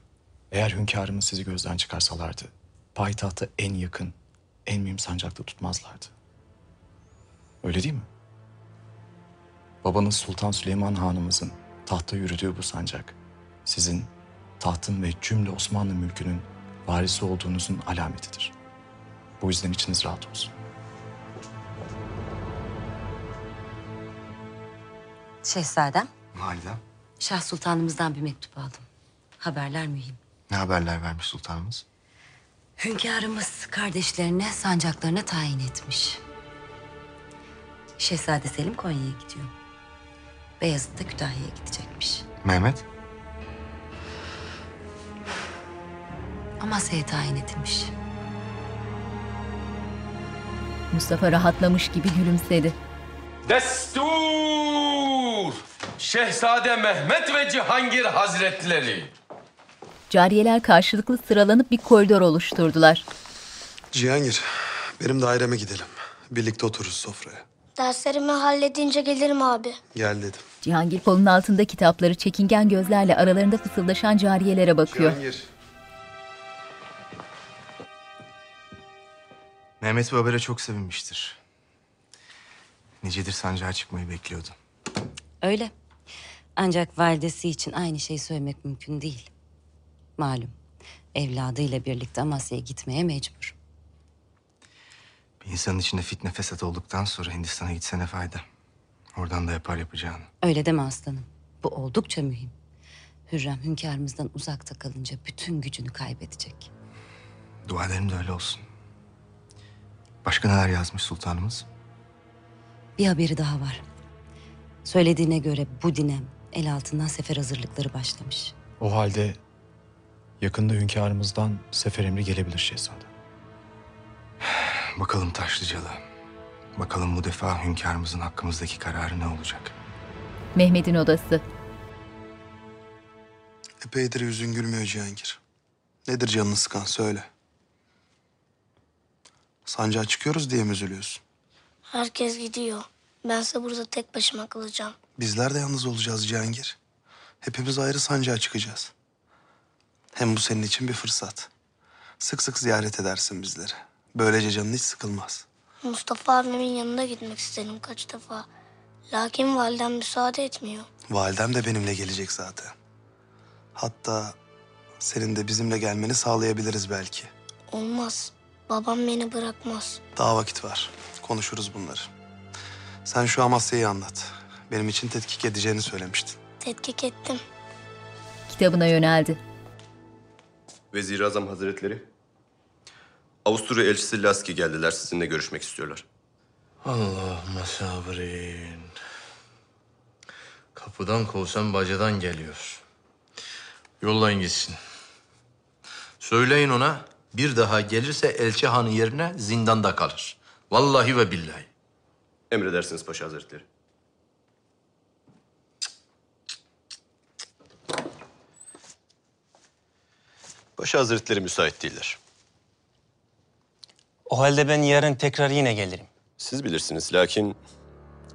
S26: eğer hünkârımız sizi gözden çıkarsalardı, payitahta en yakın, en mühim sancakta tutmazlardı. Öyle değil mi? Babanız Sultan Süleyman Hanımızın tahta yürüdüğü bu sancak, sizin tahtın ve cümle Osmanlı mülkünün varisi olduğunuzun alametidir. Bu yüzden içiniz rahat olsun.
S3: Şehzadem,
S8: Validem,
S3: Şah Sultanımızdan bir mektup aldım. Haberler mühim.
S8: ne haberler vermiş sultanımız?
S3: Hünkârımız kardeşlerine sancaklarına tayin etmiş. Şehzade Selim Konya'ya gidiyor. Beyazıt da Kütahya'ya gidecekmiş.
S8: Mehmet?
S3: Amasya'ya tayin edilmiş.
S1: Mustafa rahatlamış gibi gülümsedi.
S27: Destur! Şehzade Mehmet ve Cihangir Hazretleri.
S1: Cariyeler karşılıklı sıralanıp bir koridor oluşturdular.
S28: Cihangir, benim daireme gidelim. Birlikte otururuz sofraya.
S29: Derslerimi halledince gelirim abi.
S28: Gel dedim.
S1: Cihangir kolunun altında kitapları çekingen gözlerle aralarında fısıldaşan cariyelere bakıyor.
S28: Cihangir.
S8: Mehmet bu habere çok sevinmiştir. Nicedir sancağa çıkmayı bekliyordu.
S3: Öyle. Ancak validesi için aynı şeyi söylemek mümkün değil. Malum. Evladıyla birlikte Amasya'ya gitmeye mecbur.
S8: Bir insanın içinde fitne fesat olduktan sonra Hindistan'a gitse ne fayda? Oradan da yapar yapacağını.
S3: Öyle deme aslanım. Bu oldukça mühim. Hürrem hünkârımızdan uzakta kalınca bütün gücünü kaybedecek.
S8: Dua ederim de öyle olsun. Başka neler yazmış sultanımız?
S3: Bir haberi daha var. Söylediğine göre bu dinem el altından sefer hazırlıkları başlamış.
S26: O halde yakında hünkârımızdan sefer emri gelebilir şehzadem.
S8: Bakalım Taşlıcalı. Bakalım bu defa hünkârımızın hakkımızdaki kararı ne olacak?
S1: Mehmet'in odası.
S28: Epeydir yüzün gülmüyor Cihangir. Nedir canını sıkan söyle. Sancağa çıkıyoruz diye mi üzülüyorsun?
S29: Herkes gidiyor. Bense burada tek başıma kalacağım.
S28: Bizler de yalnız olacağız Cihangir. Hepimiz ayrı sancağa çıkacağız. Hem bu senin için bir fırsat. Sık sık ziyaret edersin bizleri. Böylece canın hiç sıkılmaz.
S29: Mustafa abimin yanına gitmek istedim kaç defa. Lakin validem müsaade etmiyor.
S28: Validem de benimle gelecek zaten. Hatta senin de bizimle gelmeni sağlayabiliriz belki.
S29: Olmaz. Babam beni bırakmaz.
S28: Daha vakit var. Konuşuruz bunları.
S30: Sen şu Amasya'yı anlat. Benim için tetkik edeceğini söylemiştin.
S31: Tetkik ettim.
S1: Kitabına yöneldi.
S32: Vezir-i Azam Hazretleri. Avusturya elçisi Laski geldiler. Sizinle görüşmek istiyorlar.
S16: Allahümme sabrin. Kapıdan kovsam bacadan geliyor. Yollayın gitsin. Söyleyin ona bir daha gelirse elçi hanı yerine zindanda kalır. Vallahi ve billahi.
S32: Emredersiniz Paşa Hazretleri. Paşa Hazretleri müsait değiller.
S14: O halde ben yarın tekrar yine gelirim.
S32: Siz bilirsiniz lakin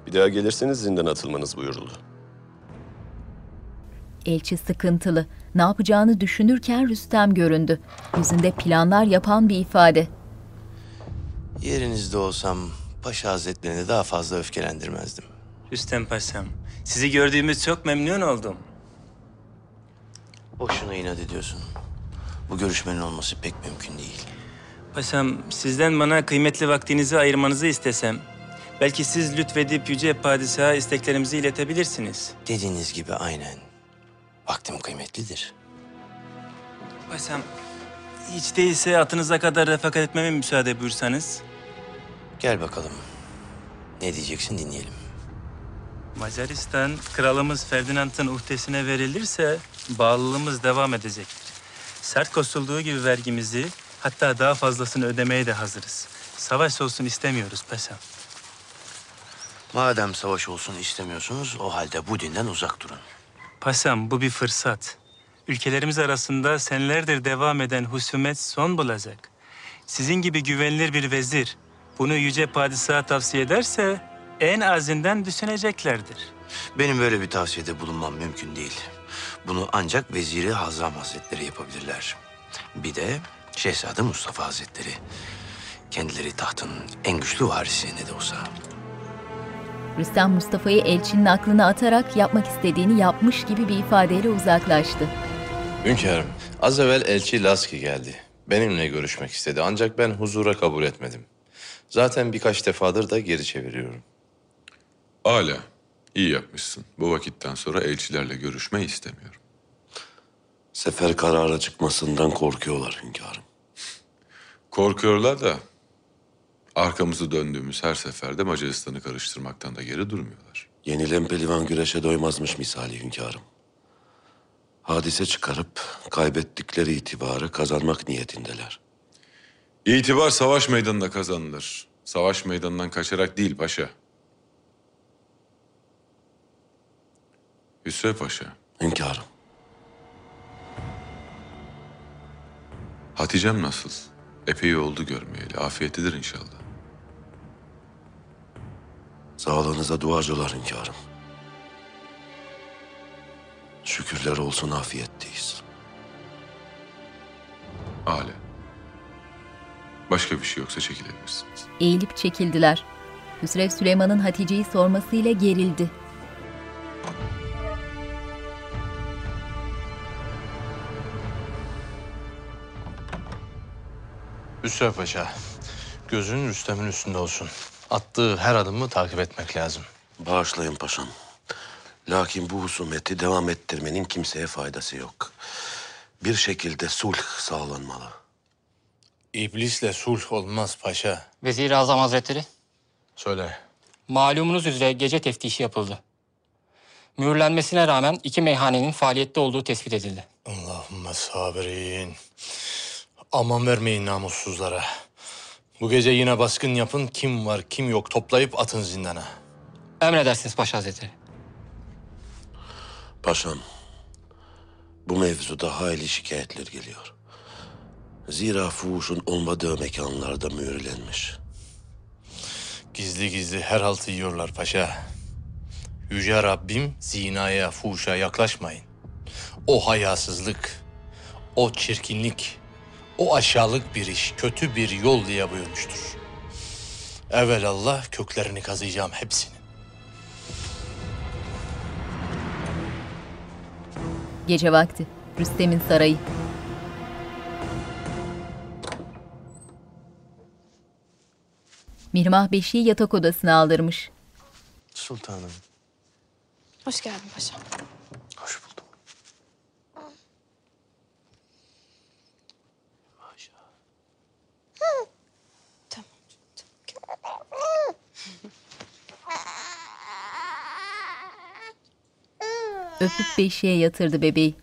S32: bir daha gelirseniz zindana atılmanız buyuruldu.
S1: Elçi sıkıntılı. Ne yapacağını düşünürken Rüstem göründü. Yüzünde planlar yapan bir ifade.
S16: Yerinizde olsam Paşa Hazretlerini daha fazla öfkelendirmezdim.
S14: Rüstem Paşam, sizi gördüğümüz çok memnun oldum.
S16: Boşuna inat ediyorsun. Bu görüşmenin olması pek mümkün değil.
S14: Paşam, sizden bana kıymetli vaktinizi ayırmanızı istesem... ...belki siz lütfedip Yüce Padişah'a isteklerimizi iletebilirsiniz.
S16: Dediğiniz gibi aynen. Vaktim kıymetlidir.
S14: Paşam, hiç değilse atınıza kadar refakat etmeme müsaade buyursanız.
S16: Gel bakalım. Ne diyeceksin dinleyelim.
S14: Macaristan, kralımız Ferdinand'ın uhdesine verilirse bağlılığımız devam edecektir. Sert koşulduğu gibi vergimizi, hatta daha fazlasını ödemeye de hazırız. Savaş olsun istemiyoruz paşam.
S16: Madem savaş olsun istemiyorsunuz, o halde bu dinden uzak durun.
S14: Paşam bu bir fırsat. Ülkelerimiz arasında senelerdir devam eden husumet son bulacak. Sizin gibi güvenilir bir vezir bunu yüce padişaha tavsiye ederse en azından düşüneceklerdir.
S16: Benim böyle bir tavsiyede bulunmam mümkün değil. Bunu ancak Veziri Hazam Hazretleri yapabilirler. Bir de Şehzade Mustafa Hazretleri. Kendileri tahtın en güçlü varisi ne de olsa.
S1: Rüstem Mustafa'yı elçinin aklına atarak yapmak istediğini yapmış gibi bir ifadeyle uzaklaştı.
S16: Hünkârım, az evvel elçi Laski geldi. Benimle görüşmek istedi ancak ben huzura kabul etmedim. Zaten birkaç defadır da geri çeviriyorum.
S5: Âlâ. İyi yapmışsın. Bu vakitten sonra elçilerle görüşme istemiyorum.
S33: Sefer kararı çıkmasından korkuyorlar hünkârım.
S5: Korkuyorlar da arkamızı döndüğümüz her seferde Macaristan'ı karıştırmaktan da geri durmuyorlar.
S33: Yenilen pelivan güreşe doymazmış misali hünkârım. Hadise çıkarıp kaybettikleri itibarı kazanmak niyetindeler.
S5: İtibar savaş meydanında kazanılır. Savaş meydanından kaçarak değil paşa. Hüsrev Paşa.
S33: Hünkârım.
S5: Hatice'm nasıl? Epey oldu görmeyeli. Afiyetlidir inşallah.
S33: Sağlığınıza duacılar hünkârım. Şükürler olsun afiyetteyiz.
S5: Âlâ. Başka bir şey yoksa çekilebilirsiniz.
S1: Eğilip çekildiler. Hüsrev Süleyman'ın Hatice'yi sormasıyla gerildi.
S16: Hüsrev Paşa, gözün Rüstem'in üstünde olsun. Attığı her adımı takip etmek lazım.
S33: Bağışlayın paşam. Lakin bu husumeti devam ettirmenin kimseye faydası yok. Bir şekilde sulh sağlanmalı.
S16: İblisle sulh olmaz paşa.
S24: Vezir-i Azam Hazretleri,
S16: Söyle.
S24: malumunuz üzere gece teftişi yapıldı. Mühürlenmesine rağmen iki meyhanenin faaliyette olduğu tespit edildi.
S16: Allahümme sabirin. Aman vermeyin namussuzlara. Bu gece yine baskın yapın. Kim var kim yok toplayıp atın zindana.
S24: Emredersiniz Paşa Hazretleri.
S33: Paşam, bu mevzuda hayli şikayetler geliyor. Zira fuhuşun olmadığı mekanlarda mühürlenmiş.
S16: Gizli gizli her haltı yiyorlar paşa. Yüce Rabbim zinaya, fuhuşa yaklaşmayın. O hayasızlık, o çirkinlik, o aşağılık bir iş, kötü bir yol diye buyurmuştur. Evelallah köklerini kazıyacağım hepsini.
S1: Gece vakti. Rüstem'in sarayı. Mihrimah Beşiği yatak odasına aldırmış.
S9: Sultanım.
S2: Hoş geldin paşam.
S1: Öpüp beşiğe yatırdı bebeği.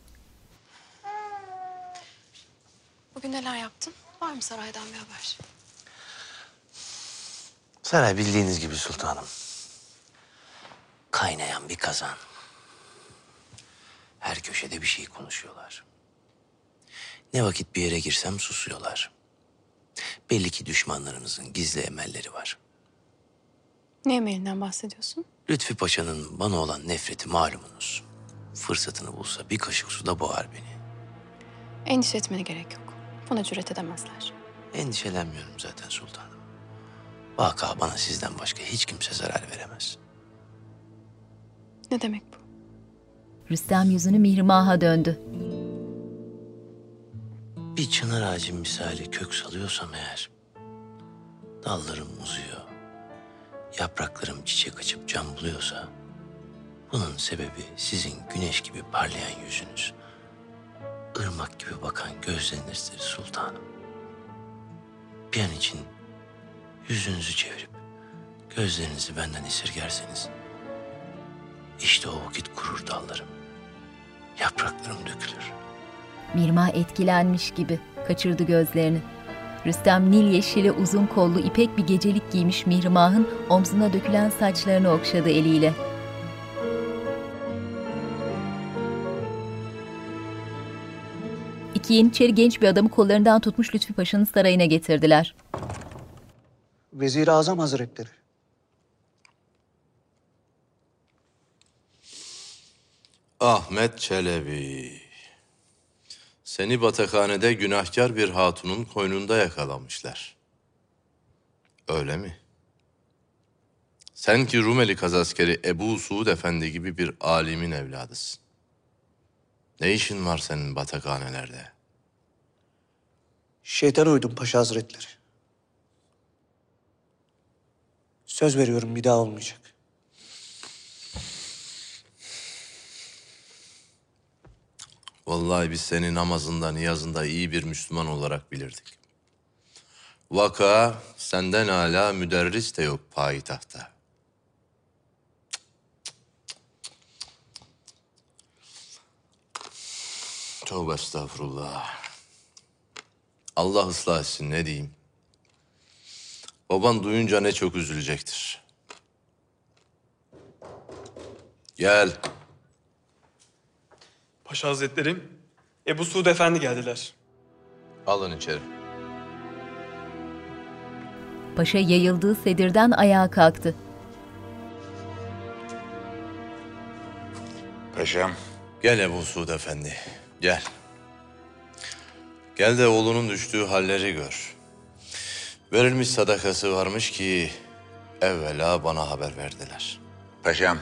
S2: Bugün neler yaptın? Var mı saraydan bir haber?
S9: Saray bildiğiniz gibi sultanım. Kaynayan bir kazan. Her köşede bir şey konuşuyorlar. Ne vakit bir yere girsem susuyorlar. Belli ki düşmanlarımızın gizli emelleri var.
S2: Ne emeğinden bahsediyorsun?
S9: Lütfi Paşa'nın bana olan nefreti malumunuz. Fırsatını bulsa bir kaşık suda boğar beni.
S2: Endişe etmene gerek yok. Buna cüret edemezler.
S9: Endişelenmiyorum zaten sultanım. Vaka bana sizden başka hiç kimse zarar veremez.
S2: Ne demek bu?
S1: Rüstem yüzünü Mihrimah'a döndü.
S9: Bir çınar ağacı misali kök salıyorsam eğer... ...dallarım uzuyor, yapraklarım çiçek açıp can buluyorsa... ...bunun sebebi sizin güneş gibi parlayan yüzünüz... ...ırmak gibi bakan gözlerinizdir sultanım. Bir an için yüzünüzü çevirip gözlerinizi benden esirgerseniz... ...işte o vakit kurur dallarım, yapraklarım dökülür.
S1: Mirma etkilenmiş gibi kaçırdı gözlerini. Rüstem nil yeşili uzun kollu ipek bir gecelik giymiş Mihrimah'ın omzuna dökülen saçlarını okşadı eliyle. İki yeniçeri genç bir adamı kollarından tutmuş Lütfi Paşa'nın sarayına getirdiler.
S34: Vezir-i Azam Hazretleri.
S16: Ahmet Çelebi. Seni batakhanede günahkar bir hatunun koynunda yakalamışlar. Öyle mi? Sen ki Rumeli kazaskeri Ebu Suud Efendi gibi bir alimin evladısın. Ne işin var senin batakhanelerde?
S34: Şeytan uydum Paşa Hazretleri. Söz veriyorum bir daha olmayacak.
S16: Vallahi biz seni namazında, niyazında iyi bir Müslüman olarak bilirdik. Vaka senden hala müderris de yok payitahta. Tövbe estağfurullah. Allah ıslah etsin ne diyeyim. Baban duyunca ne çok üzülecektir. Gel.
S35: Paşa Hazretleri, Ebu Suud Efendi geldiler.
S16: Alın içeri.
S1: Paşa yayıldığı sedirden ayağa kalktı.
S16: Paşam. Gel Ebu Suud Efendi, gel. Gel de oğlunun düştüğü halleri gör. Verilmiş sadakası varmış ki evvela bana haber verdiler.
S36: Paşam,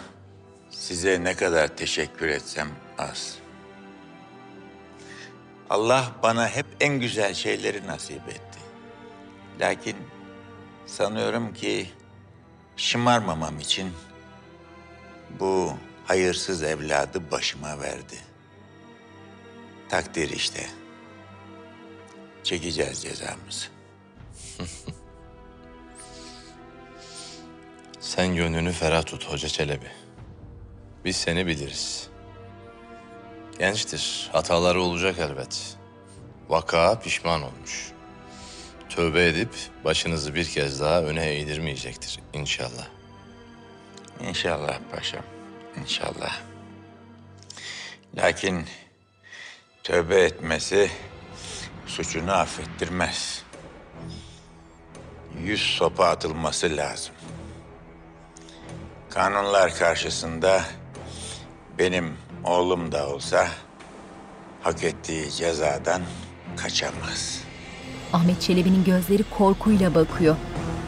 S36: size ne kadar teşekkür etsem az. Allah bana hep en güzel şeyleri nasip etti. Lakin sanıyorum ki şımarmamam için bu hayırsız evladı başıma verdi. Takdir işte. Çekeceğiz cezamızı.
S16: Sen gönlünü ferah tut Hoca Çelebi. Biz seni biliriz. Gençtir, hataları olacak elbet. Vaka pişman olmuş. Tövbe edip başınızı bir kez daha öne eğdirmeyecektir inşallah.
S36: İnşallah paşam, inşallah. Lakin tövbe etmesi suçunu affettirmez. Yüz sopa atılması lazım. Kanunlar karşısında benim oğlum da olsa hak ettiği cezadan kaçamaz.
S1: Ahmet Çelebi'nin gözleri korkuyla bakıyor.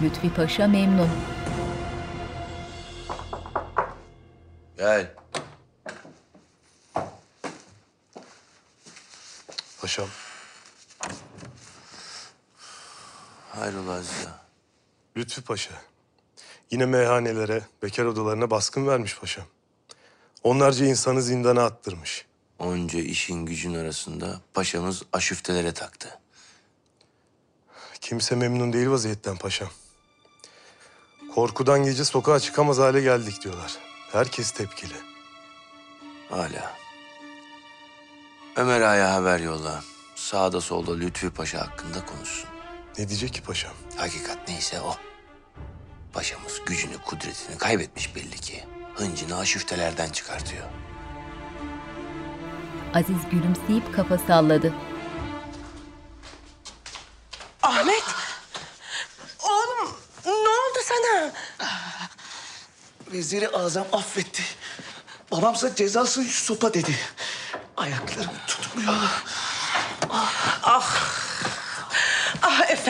S1: Lütfi Paşa memnun.
S16: Gel.
S9: Paşam. Hayrola Aziz ağa?
S8: Lütfü Paşa,
S28: Yine meyhanelere, bekar odalarına baskın vermiş paşam. Onlarca insanı zindana attırmış.
S9: Onca işin gücün arasında paşamız aşüftelere taktı.
S28: Kimse memnun değil vaziyetten paşam. Korkudan gece sokağa çıkamaz hale geldik diyorlar. Herkes tepkili.
S9: Hala. Ömer Ağa'ya haber yolla. Sağda solda Lütfü Paşa hakkında konuşsun.
S28: Ne diyecek ki paşam?
S9: Hakikat neyse o. Paşamız gücünü, kudretini kaybetmiş belli ki. Hıncını aşüftelerden çıkartıyor.
S1: Aziz gülümseyip kafa salladı.
S37: Ahmet! Oğlum ne oldu sana?
S34: Veziri Azam affetti. Babamsa cezası sopa dedi. Ayaklarım tutmuyor.
S37: Ah! Ah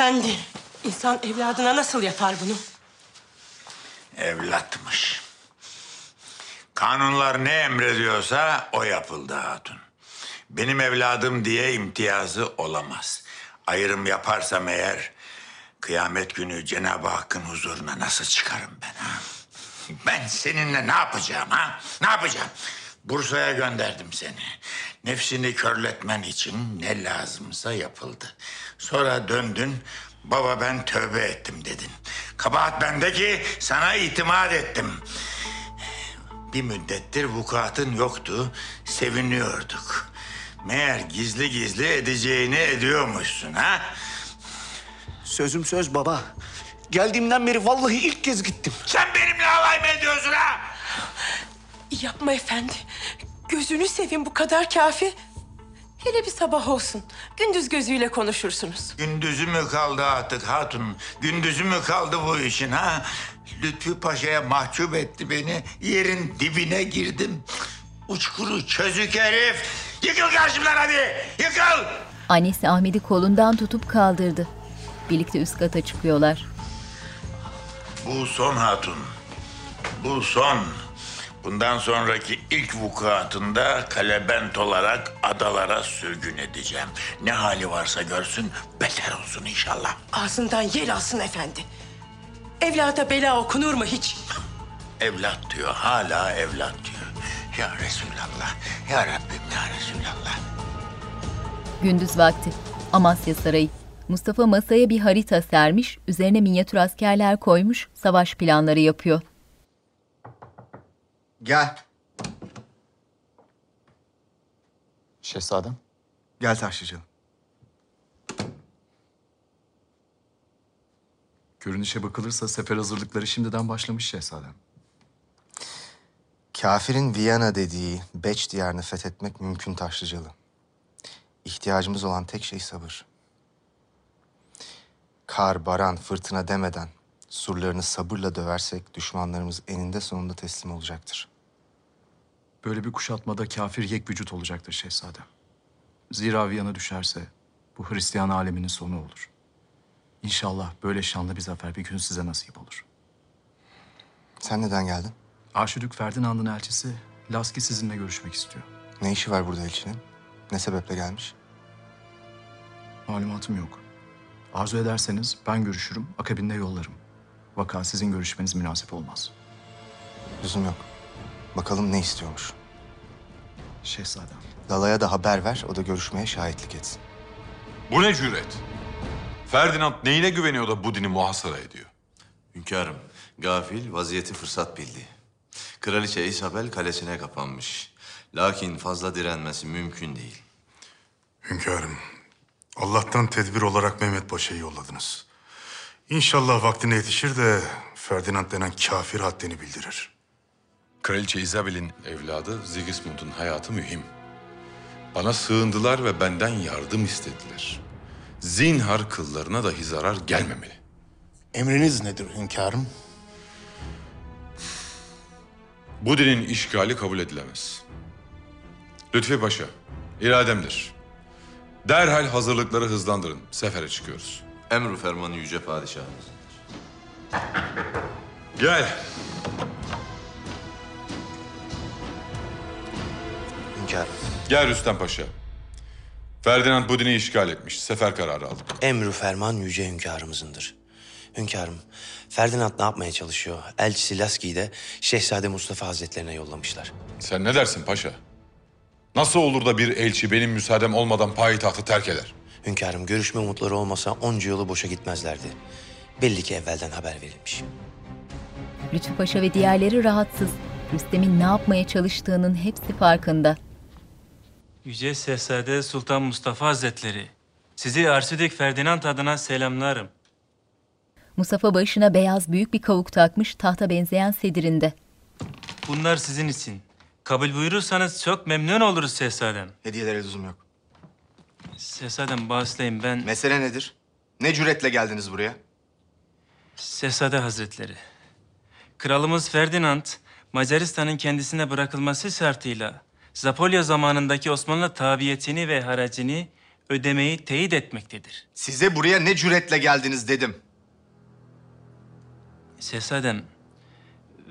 S37: efendi! İnsan evladına nasıl yapar bunu?
S36: Evlatmış. Kanunlar ne emrediyorsa o yapıldı hatun. Benim evladım diye imtiyazı olamaz. Ayrım yaparsam eğer kıyamet günü Cenab-ı Hakk'ın huzuruna nasıl çıkarım ben ha? Ben seninle ne yapacağım ha? Ne yapacağım? Bursa'ya gönderdim seni. Nefsini körletmen için ne lazımsa yapıldı. Sonra döndün, baba ben tövbe ettim dedin. Kabahat bende ki sana itimat ettim. Bir müddettir vukuatın yoktu, seviniyorduk. Meğer gizli gizli edeceğini ediyormuşsun ha?
S34: Sözüm söz baba. Geldiğimden beri vallahi ilk kez gittim.
S36: Sen benimle alay mı ediyorsun ha?
S37: Yapma efendi. Gözünü seveyim bu kadar kafi. Hele bir sabah olsun. Gündüz gözüyle konuşursunuz.
S36: Gündüzü mü kaldı artık hatun? Gündüzü mü kaldı bu işin ha? Lütfü Paşa'ya mahcup etti beni. Yerin dibine girdim. Uçkuru çözük herif. Yıkıl karşımdan hadi. Yıkıl.
S1: Annesi Ahmet'i kolundan tutup kaldırdı. Birlikte üst kata çıkıyorlar.
S36: Bu son hatun. Bu son. Bundan sonraki ilk vukuatında kalebent olarak adalara sürgün edeceğim. Ne hali varsa görsün beter olsun inşallah.
S37: Ağzından yel alsın efendi. Evlada bela okunur mu hiç?
S36: Evlat diyor, hala evlat diyor. Ya Resulallah, ya Rabbim ya Resulallah.
S1: Gündüz vakti. Amasya Sarayı. Mustafa masaya bir harita sermiş, üzerine minyatür askerler koymuş, savaş planları yapıyor.
S38: Gel.
S26: Şehzadem.
S38: Gel Taşlıcalı.
S26: Görünüşe bakılırsa sefer hazırlıkları şimdiden başlamış şehzadem.
S38: Kafirin Viyana dediği Beç diyarını fethetmek mümkün Taşlıcalı. İhtiyacımız olan tek şey sabır. Kar, baran, fırtına demeden surlarını sabırla döversek düşmanlarımız eninde sonunda teslim olacaktır.
S26: Böyle bir kuşatmada kafir yek vücut olacaktır şehzadem. Zira Viyana düşerse bu Hristiyan aleminin sonu olur. İnşallah böyle şanlı bir zafer bir gün size nasip olur.
S38: Sen neden geldin?
S26: Arşidük Ferdinand'ın elçisi Laski sizinle görüşmek istiyor.
S38: Ne işi var burada elçinin? Ne sebeple gelmiş?
S26: Malumatım yok. Arzu ederseniz ben görüşürüm, akabinde yollarım. Vaka sizin görüşmeniz münasip olmaz.
S38: Lüzum yok. Bakalım ne istiyormuş.
S26: Şehzadem.
S38: Lala'ya da haber ver, o da görüşmeye şahitlik etsin.
S5: Bu ne cüret? Ferdinand neyine güveniyor da Budin'i muhasara ediyor?
S16: Hünkârım, gafil vaziyeti fırsat bildi. Kraliçe Isabel kalesine kapanmış. Lakin fazla direnmesi mümkün değil.
S39: Hünkârım, Allah'tan tedbir olarak Mehmet Paşa'yı yolladınız. İnşallah vaktine yetişir de Ferdinand denen kafir haddini bildirir.
S5: Kraliçe Isabel'in evladı Sigismund'un hayatı mühim. Bana sığındılar ve benden yardım istediler. Zinhar kıllarına dahi zarar gelmemeli.
S40: Emriniz nedir hünkârım?
S5: Budin'in işgali kabul edilemez. Lütfi Paşa, irademdir. Derhal hazırlıkları hızlandırın. Sefere çıkıyoruz.
S16: Emru fermanı yüce padişahımız.
S5: Gel.
S38: Hünkârım.
S5: Gel Rüstem Paşa. Ferdinand Budin'i işgal etmiş. Sefer kararı aldık.
S38: Emrü ferman yüce hünkârımızındır.
S9: Hünkârım, Ferdinand ne yapmaya çalışıyor? Elçisi Laski'yi de Şehzade Mustafa Hazretlerine yollamışlar.
S5: Sen ne dersin paşa? Nasıl olur da bir elçi benim müsaadem olmadan payitahtı terk eder?
S9: Hünkârım, görüşme umutları olmasa onca yolu boşa gitmezlerdi. Belli ki evvelden haber verilmiş.
S1: Lütfü Paşa ve diğerleri rahatsız. Rüstem'in ne yapmaya çalıştığının hepsi farkında.
S14: Yüce Şehzade Sultan Mustafa Hazretleri, sizi Arşidük Ferdinand adına selamlarım.
S1: Mustafa başına beyaz büyük bir kavuk takmış tahta benzeyen sedirinde.
S14: Bunlar sizin için. Kabul buyurursanız çok memnun oluruz Şehzadem.
S38: Hediyelere lüzum yok.
S14: Şehzadem bağışlayın ben...
S38: Mesele nedir? Ne cüretle geldiniz buraya?
S14: Şehzade Hazretleri. Kralımız Ferdinand, Macaristan'ın kendisine bırakılması şartıyla Zapolya zamanındaki Osmanlı tabiyetini ve haracını ödemeyi teyit etmektedir.
S38: Size buraya ne cüretle geldiniz dedim.
S14: Şehzadem,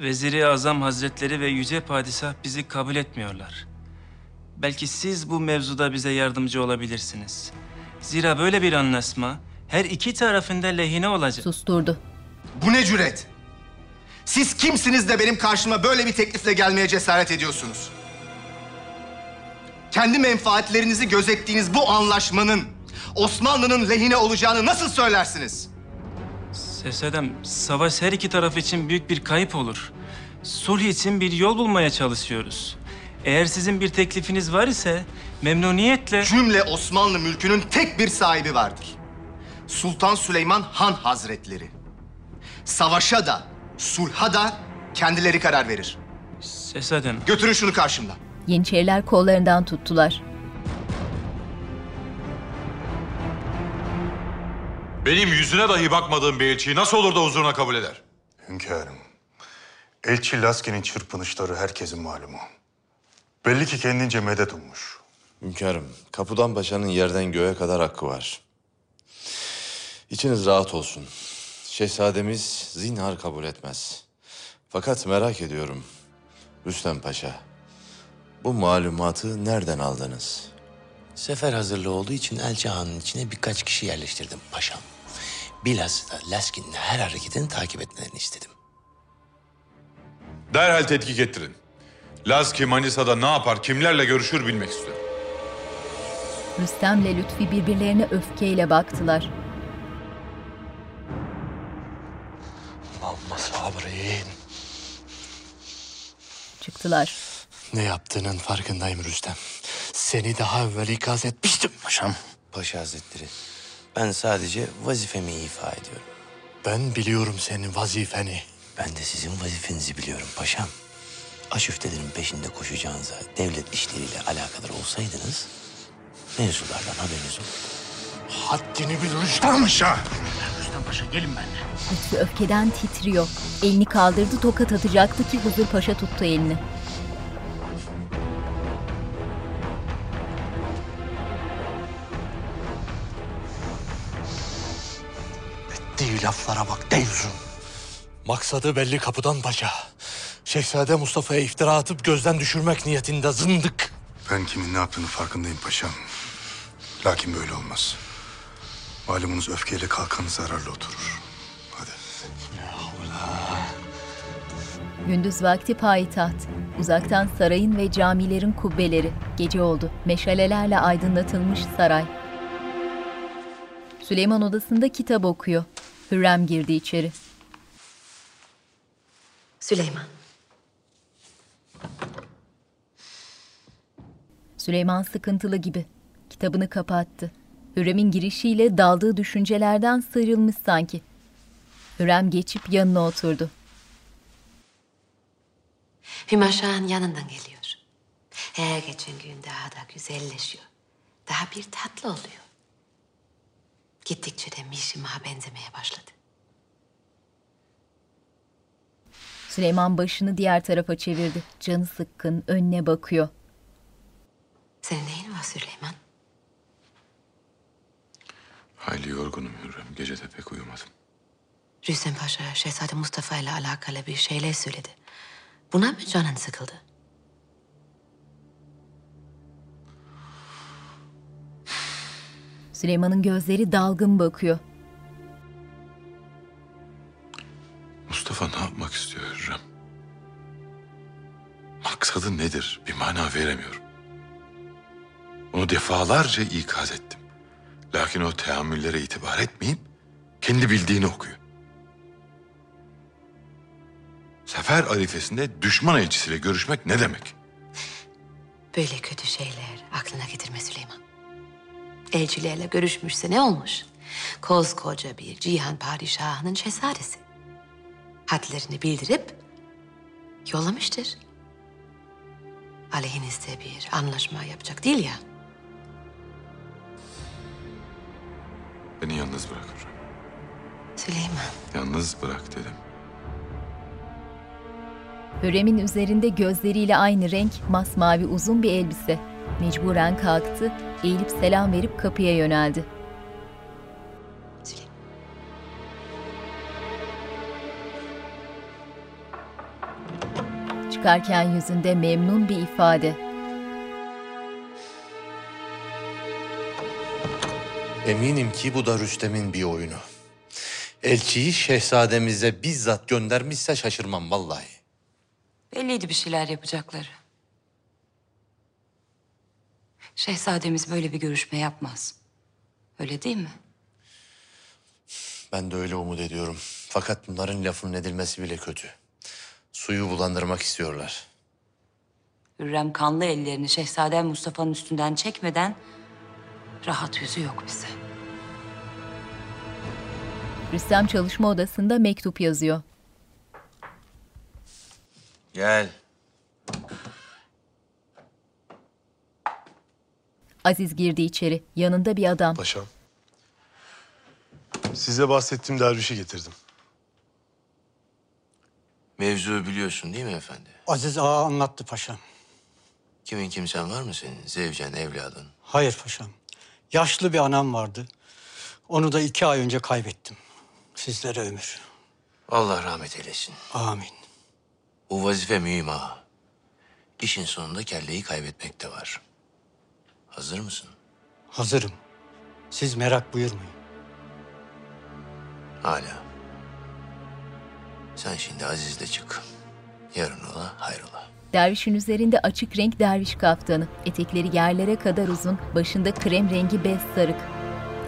S14: Veziri Azam Hazretleri ve Yüce Padişah bizi kabul etmiyorlar. Belki siz bu mevzuda bize yardımcı olabilirsiniz. Zira böyle bir anlaşma her iki tarafında lehine olacak.
S1: Susturdu.
S38: Bu ne cüret? Siz kimsiniz de benim karşıma böyle bir teklifle gelmeye cesaret ediyorsunuz? Kendi menfaatlerinizi gözettiğiniz bu anlaşmanın Osmanlı'nın lehine olacağını nasıl söylersiniz?
S14: Şehzadem, savaş her iki taraf için büyük bir kayıp olur. Sulh için bir yol bulmaya çalışıyoruz. Eğer sizin bir teklifiniz var ise memnuniyetle...
S38: Cümle Osmanlı mülkünün tek bir sahibi vardır. Sultan Süleyman Han Hazretleri. Savaşa da, sulha da kendileri karar verir.
S14: Şehzadem...
S38: Götürün şunu karşımdan.
S1: Yeniçeriler kollarından tuttular.
S5: Benim yüzüne dahi bakmadığım bir elçiyi nasıl olur da huzuruna kabul eder?
S39: Hünkârım, elçi Laski'nin çırpınışları herkesin malumu. Belli ki kendince medet ummuş.
S16: Hünkârım, Kapıdan Paşa'nın yerden göğe kadar hakkı var. İçiniz rahat olsun. Şehzademiz zinhar kabul etmez. Fakat merak ediyorum. Rüstem Paşa, bu malumatı nereden aldınız?
S9: Sefer hazırlığı olduğu için Elçi Han'ın içine birkaç kişi yerleştirdim paşam. Bilhassa da Laskin'in her hareketini takip etmelerini istedim.
S5: Derhal tetkik ettirin. Lazki Manisa'da ne yapar, kimlerle görüşür bilmek istiyorum.
S1: Rüstem'le Lütfi birbirlerine öfkeyle baktılar.
S9: Amma sabreyin.
S1: Çıktılar.
S9: Ne yaptığının farkındayım Rüstem. Seni daha evvel ikaz etmiştim paşam. Paşa Hazretleri, ben sadece vazifemi ifa ediyorum.
S41: Ben biliyorum senin vazifeni.
S9: Ben de sizin vazifenizi biliyorum paşam. Aşüftelerin peşinde koşacağınıza devlet işleriyle alakadar olsaydınız... ...mevzulardan haberiniz olur.
S41: Haddini bil Rüstem Paşa.
S34: Rüstem Paşa gelin benimle.
S1: Lütfü öfkeden titriyor. Elini kaldırdı tokat atacaktı ki Huzur Paşa tuttu elini.
S41: Laflara bak Deyzun. Maksadı belli kapıdan paşa. Şehzade Mustafa'ya iftira atıp gözden düşürmek niyetinde zındık.
S39: Ben kimin ne yaptığını farkındayım paşam. Lakin böyle olmaz. Malumunuz öfkeyle kalkanı zararlı oturur.
S1: Gündüz vakti payitaht. Uzaktan sarayın ve camilerin kubbeleri. Gece oldu. Meşalelerle aydınlatılmış saray. Süleyman odasında kitap okuyor. Hürrem girdi içeri.
S37: Süleyman.
S1: Süleyman sıkıntılı gibi. Kitabını kapattı. Hürrem'in girişiyle daldığı düşüncelerden sıyrılmış sanki. Hürrem geçip yanına oturdu.
S37: Hümaşa'nın yanından geliyor. Her geçen gün daha da güzelleşiyor. Daha bir tatlı oluyor. Gittikçe de Mişimah'a benzemeye başladı.
S1: Süleyman başını diğer tarafa çevirdi. Canı sıkkın, önüne bakıyor.
S37: Senin neyin var Süleyman?
S5: Hayli yorgunum Hürrem. Gece de pek uyumadım.
S37: Rüstem Paşa, Şehzade Mustafa ile alakalı bir şeyler söyledi. Buna mı canın sıkıldı?
S1: Süleyman'ın gözleri dalgın bakıyor. Mustafa ne yapmak istiyor Hürrem?
S5: Maksadı nedir? Bir mana veremiyorum. Onu defalarca ikaz ettim. Lakin o teamüllere itibar etmeyip kendi bildiğini okuyor. Sefer arifesinde düşman elçisiyle görüşmek ne demek?
S19: Böyle kötü şeyler aklına getirme Süleyman. Elçilerle görüşmüşse ne olmuş? Koskoca bir cihan padişahının şehzadesi. Hadlerini bildirip yollamıştır. Aleyhinizde bir anlaşma yapacak değil ya.
S5: Beni yalnız bırak.
S19: Süleyman.
S5: Yalnız bırak dedim.
S1: Hürrem'in üzerinde gözleriyle aynı renk masmavi uzun bir elbise. Mecburen kalktı, eğilip selam verip kapıya yöneldi. Çıkarken yüzünde memnun bir ifade.
S16: Eminim ki bu da Rüstem'in bir oyunu. Elçiyi şehzademize bizzat göndermişse şaşırmam vallahi.
S19: Belliydi bir şeyler yapacakları. Şehzademiz böyle bir görüşme yapmaz. Öyle değil mi?
S16: Ben de öyle umut ediyorum. Fakat bunların lafının edilmesi bile kötü. Suyu bulandırmak istiyorlar.
S19: Hürrem kanlı ellerini Şehzadem Mustafa'nın üstünden çekmeden rahat yüzü yok bize.
S1: Rüstem çalışma odasında mektup yazıyor.
S16: Gel.
S1: Aziz girdi içeri. Yanında bir adam.
S28: Paşam. Size bahsettiğim dervişi getirdim.
S9: Mevzuyu biliyorsun değil mi efendi?
S34: Aziz Ağa anlattı paşam.
S9: Kimin kimsen var mı senin? Zevcen, evladın?
S34: Hayır paşam. Yaşlı bir anam vardı. Onu da iki ay önce kaybettim. Sizlere ömür.
S9: Allah rahmet eylesin.
S34: Amin.
S9: Bu vazife mühim ağa. İşin sonunda kelleyi kaybetmek de var. Hazır mısın?
S34: Hazırım. Siz merak buyurmayın.
S9: Hala. Sen şimdi Aziz'le çık. Yarın ola hayrola.
S1: Dervişin üzerinde açık renk derviş kaftanı. Etekleri yerlere kadar uzun, başında krem rengi bez sarık.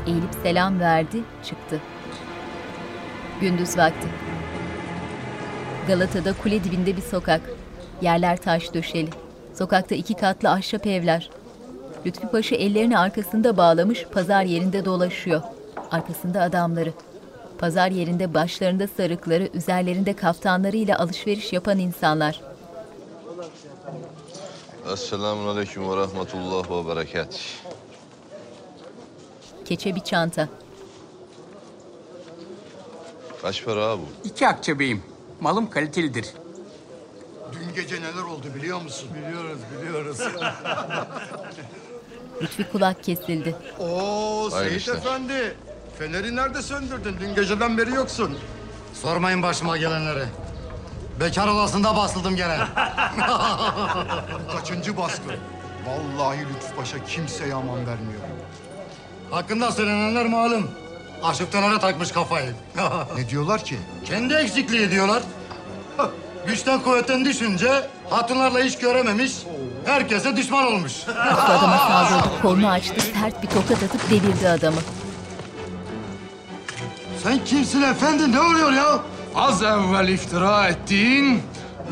S1: Eğilip selam verdi, çıktı. Gündüz vakti. Galata'da kule dibinde bir sokak. Yerler taş döşeli. Sokakta iki katlı ahşap evler. Lütfi Paşa ellerini arkasında bağlamış pazar yerinde dolaşıyor. Arkasında adamları. Pazar yerinde başlarında sarıkları, üzerlerinde kaftanlarıyla alışveriş yapan insanlar.
S16: Esselamun aleyküm ve rahmetullah ve berekat.
S1: Keçe bir çanta.
S16: Kaç para bu?
S42: İki akçe beyim. Malım kalitelidir.
S43: Dün gece neler oldu biliyor musun? Biliyoruz, biliyoruz.
S1: Lütfi kulak kesildi.
S43: Oo
S16: Hayırlı
S43: Seyit
S16: işler.
S43: Efendi. Feneri nerede söndürdün? Dün geceden beri yoksun.
S44: Sormayın başıma gelenleri. Bekar olasında basıldım gene.
S43: Kaçıncı baskın? Vallahi Lütfü Paşa kimseye aman vermiyor.
S44: Hakkında söylenenler malum. Aşık Taner'e takmış kafayı.
S43: ne diyorlar ki?
S44: Kendi eksikliği diyorlar. Güçten kuvvetten düşünce hatunlarla iş görememiş. Herkese düşman olmuş.
S1: Lütfü adama saldırdı, kolunu açtı, sert bir tokat atıp devirdi adamı.
S44: Sen kimsin efendi? Ne oluyor ya?
S45: Az evvel iftira ettiğin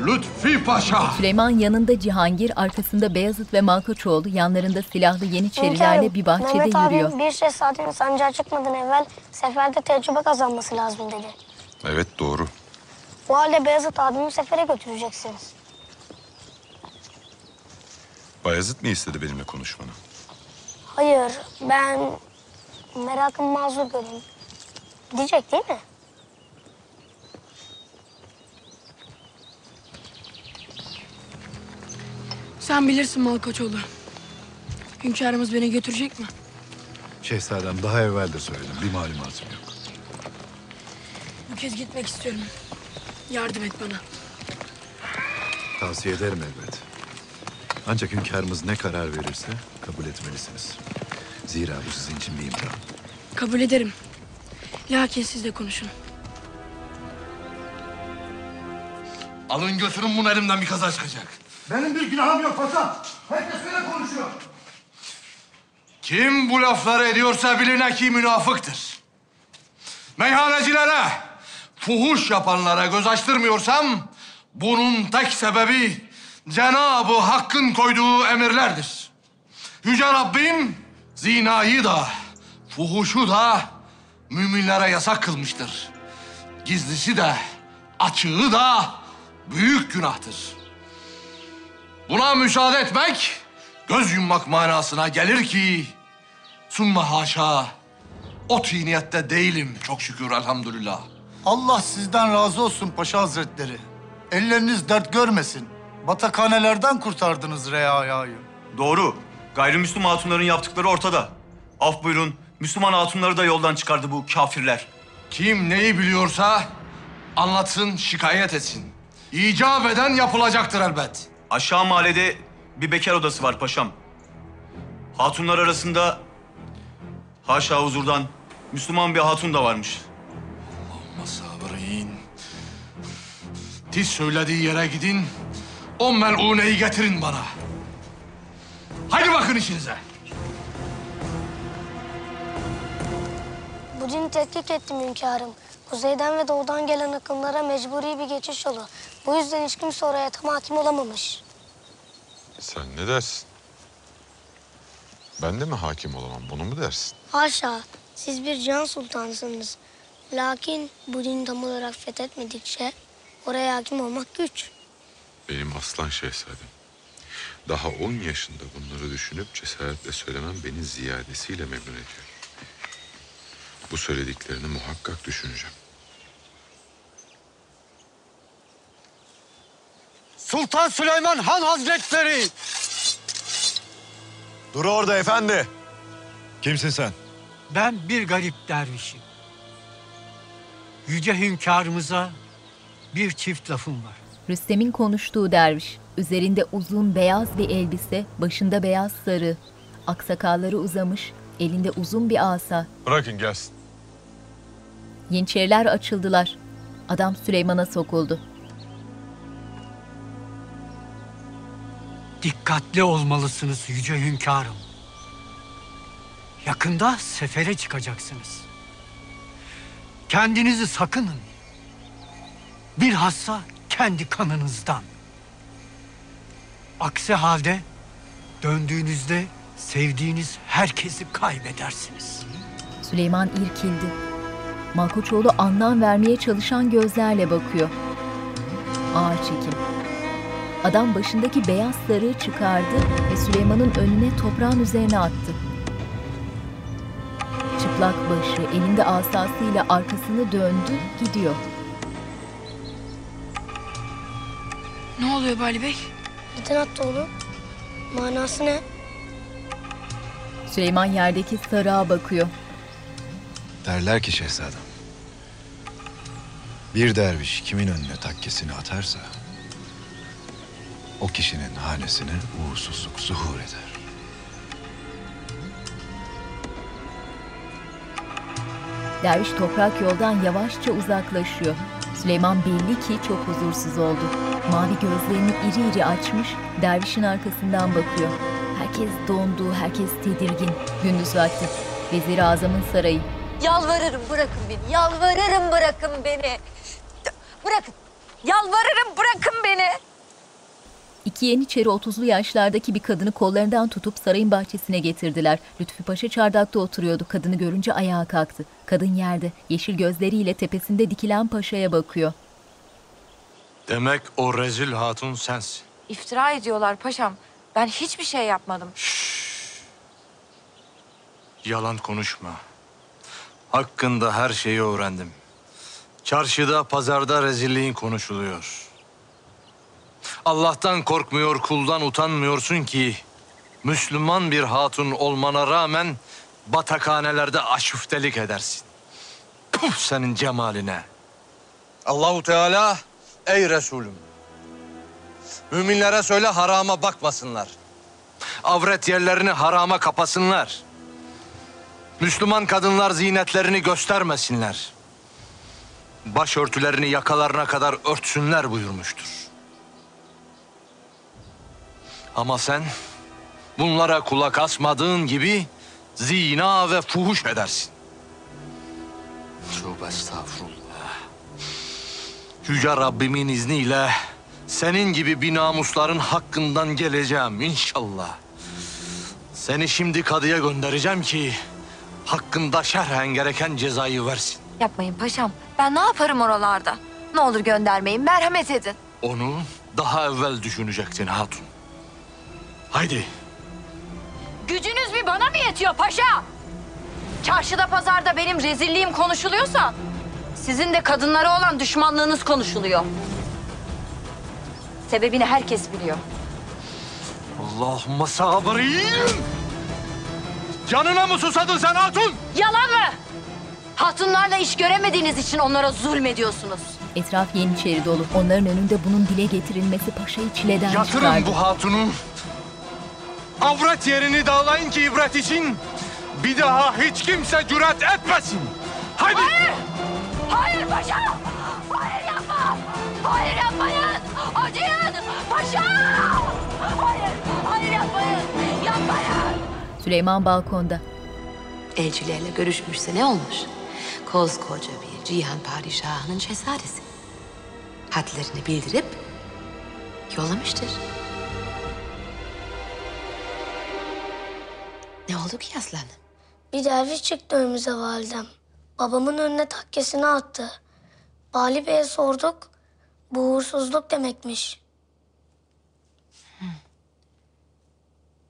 S45: Lütfi Paşa.
S1: Süleyman yanında Cihangir, arkasında Beyazıt ve Malkoçoğlu, yanlarında silahlı Yeniçerilerle bir bahçede
S29: Mehmet
S1: yürüyor.
S29: abi bir şehzadenin sancağa çıkmadan evvel seferde tecrübe kazanması lazım dedi.
S5: Evet doğru.
S29: O halde Beyazıt abimi sefere götüreceksiniz.
S5: Bayezid mi istedi benimle konuşmanı?
S29: Hayır ben merakımı mazur göreyim. Diyecek değil mi?
S2: Sen bilirsin Malkoçoğlu. Hünkârımız beni götürecek mi?
S46: Şehzadem daha evvel de söyledim. Bir malumatım yok.
S2: Bu kez gitmek istiyorum. Yardım et bana.
S46: Tavsiye ederim elbet. Ancak hünkârımız ne karar verirse kabul etmelisiniz. Zira bu sizin için bir imtihan.
S2: Kabul ederim. Lakin siz de konuşun.
S41: Alın götürün bunu elimden bir kaza çıkacak.
S44: Benim bir günahım yok paşam. Herkes böyle konuşuyor.
S41: Kim bu lafları ediyorsa biline ki münafıktır. Meyhanecilere, fuhuş yapanlara göz açtırmıyorsam... ...bunun tek sebebi Cenab-ı Hakk'ın koyduğu emirlerdir. Yüce Rabbim zinayı da, fuhuşu da müminlere yasak kılmıştır. Gizlisi de, açığı da büyük günahtır. Buna müsaade etmek göz yummak manasına gelir ki sümme haşa o tiniyette değilim çok şükür elhamdülillah.
S44: Allah sizden razı olsun Paşa Hazretleri. Elleriniz dert görmesin. Batakhanelerden kurtardınız Reaya'yı.
S47: Doğru. Gayrimüslim hatunların yaptıkları ortada. Af buyurun. Müslüman hatunları da yoldan çıkardı bu kafirler.
S41: Kim neyi biliyorsa anlatsın, şikayet etsin. İcap eden yapılacaktır elbet.
S47: Aşağı mahallede bir bekar odası var paşam. Hatunlar arasında haşa huzurdan Müslüman bir hatun da varmış.
S41: Sabrin. Tiz söylediği yere gidin. O mel'uneyi getirin bana. Haydi bakın işinize.
S29: Bu cini tetkik ettim hünkârım. Kuzeyden ve doğudan gelen akımlara mecburi bir geçiş yolu. Bu yüzden hiç kimse oraya tam hakim olamamış.
S5: Sen ne dersin? Ben de mi hakim olamam bunu mu dersin?
S29: Haşa, siz bir can sultansınız. Lakin bu dini tam olarak fethetmedikçe oraya hakim olmak güç.
S5: Benim aslan şehzadem. Daha 10 yaşında bunları düşünüp cesaretle söylemem beni ziyadesiyle memnun ediyor. Bu söylediklerini muhakkak düşüneceğim.
S34: Sultan Süleyman Han Hazretleri!
S46: Dur orada efendi. Kimsin sen?
S34: Ben bir garip dervişim. Yüce hünkârımıza bir çift lafım var.
S1: Rüstem'in konuştuğu derviş. Üzerinde uzun beyaz bir elbise, başında beyaz sarı. Aksakalları uzamış, elinde uzun bir asa.
S5: Bırakın gelsin.
S1: Yeniçeriler açıldılar. Adam Süleyman'a sokuldu.
S34: Dikkatli olmalısınız yüce hünkârım. Yakında sefere çıkacaksınız. Kendinizi sakının. Bilhassa kendi kanınızdan. Aksi halde döndüğünüzde sevdiğiniz herkesi kaybedersiniz.
S1: Süleyman irkildi. Malkoçoğlu anlam vermeye çalışan gözlerle bakıyor. Ağır çekim. Adam başındaki beyaz sarığı çıkardı ve Süleyman'ın önüne toprağın üzerine attı. Çıplak başı elinde asasıyla arkasını döndü, gidiyor.
S2: Ne oluyor Bali Bey?
S29: Neden attı onu? Manası ne?
S1: Süleyman yerdeki sarığa bakıyor.
S46: Derler ki şehzadem. Bir derviş kimin önüne takkesini atarsa... ...o kişinin hanesine uğursuzluk zuhur eder.
S1: Derviş toprak yoldan yavaşça uzaklaşıyor. Süleyman belli ki çok huzursuz oldu. Mavi gözlerini iri iri açmış, dervişin arkasından bakıyor. Herkes dondu, herkes tedirgin. Gündüz vakti. Vezir-i Azam'ın sarayı.
S48: Yalvarırım bırakın beni. Yalvarırım bırakın beni. Bırakın. Yalvarırım bırakın beni.
S1: İki yeniçeri 30'lu yaşlardaki bir kadını kollarından tutup sarayın bahçesine getirdiler. Lütfü Paşa çardakta oturuyordu. Kadını görünce ayağa kalktı. Kadın yerde, yeşil gözleriyle tepesinde dikilen paşaya bakıyor.
S41: Demek o rezil hatun sensin.
S48: İftira ediyorlar paşam. Ben hiçbir şey yapmadım.
S41: Yalan konuşma. Hakkında her şeyi öğrendim. Çarşıda, pazarda rezilliğin konuşuluyor. Allah'tan korkmuyor, kuldan utanmıyorsun ki... ...Müslüman bir hatun olmana rağmen... ...batakhanelerde aşüftelik edersin. Puh senin cemaline. Allahu Teala, ey Resulüm... ...müminlere söyle harama bakmasınlar. Avret yerlerini harama kapasınlar. Müslüman kadınlar zinetlerini göstermesinler. Başörtülerini yakalarına kadar örtsünler buyurmuştur. Ama sen bunlara kulak asmadığın gibi zina ve fuhuş edersin. Tövbe estağfurullah. Yüce Rabbimin izniyle senin gibi bir namusların hakkından geleceğim inşallah. Seni şimdi kadıya göndereceğim ki hakkında şerhen gereken cezayı versin.
S48: Yapmayın paşam. Ben ne yaparım oralarda? Ne olur göndermeyin. Merhamet edin.
S41: Onu daha evvel düşünecektin hatun. Haydi
S48: Gücünüz bir bana mı yetiyor paşa? Çarşıda pazarda benim rezilliğim konuşuluyorsa... ...sizin de kadınlara olan düşmanlığınız konuşuluyor. Sebebini herkes biliyor.
S41: Allahümme sabrin. Canına mı susadın sen hatun?
S48: Yalan mı? Hatunlarla iş göremediğiniz için onlara zulmediyorsunuz.
S1: Etraf yeniçeri dolu. Onların önünde bunun dile getirilmesi paşayı çileden
S41: Yatırın
S1: çıkardı.
S41: bu hatunu. Avret yerini dağlayın ki ibret için bir daha hiç kimse cüret etmesin. Haydi.
S48: Hayır! Hayır paşa! Hayır yapma! Hayır yapmayın! Acıyın! Paşa! Hayır! Hayır yapmayın! Yapmayın!
S1: Süleyman balkonda.
S49: Elçilerle görüşmüşse ne olmuş? Koskoca bir cihan padişahının şehzadesi. Hadlerini bildirip yollamıştır. Ne oldu ki aslanım?
S29: Bir derviş çıktı önümüze validem. Babamın önüne takkesini attı. Bali Bey'e sorduk. Bu uğursuzluk demekmiş.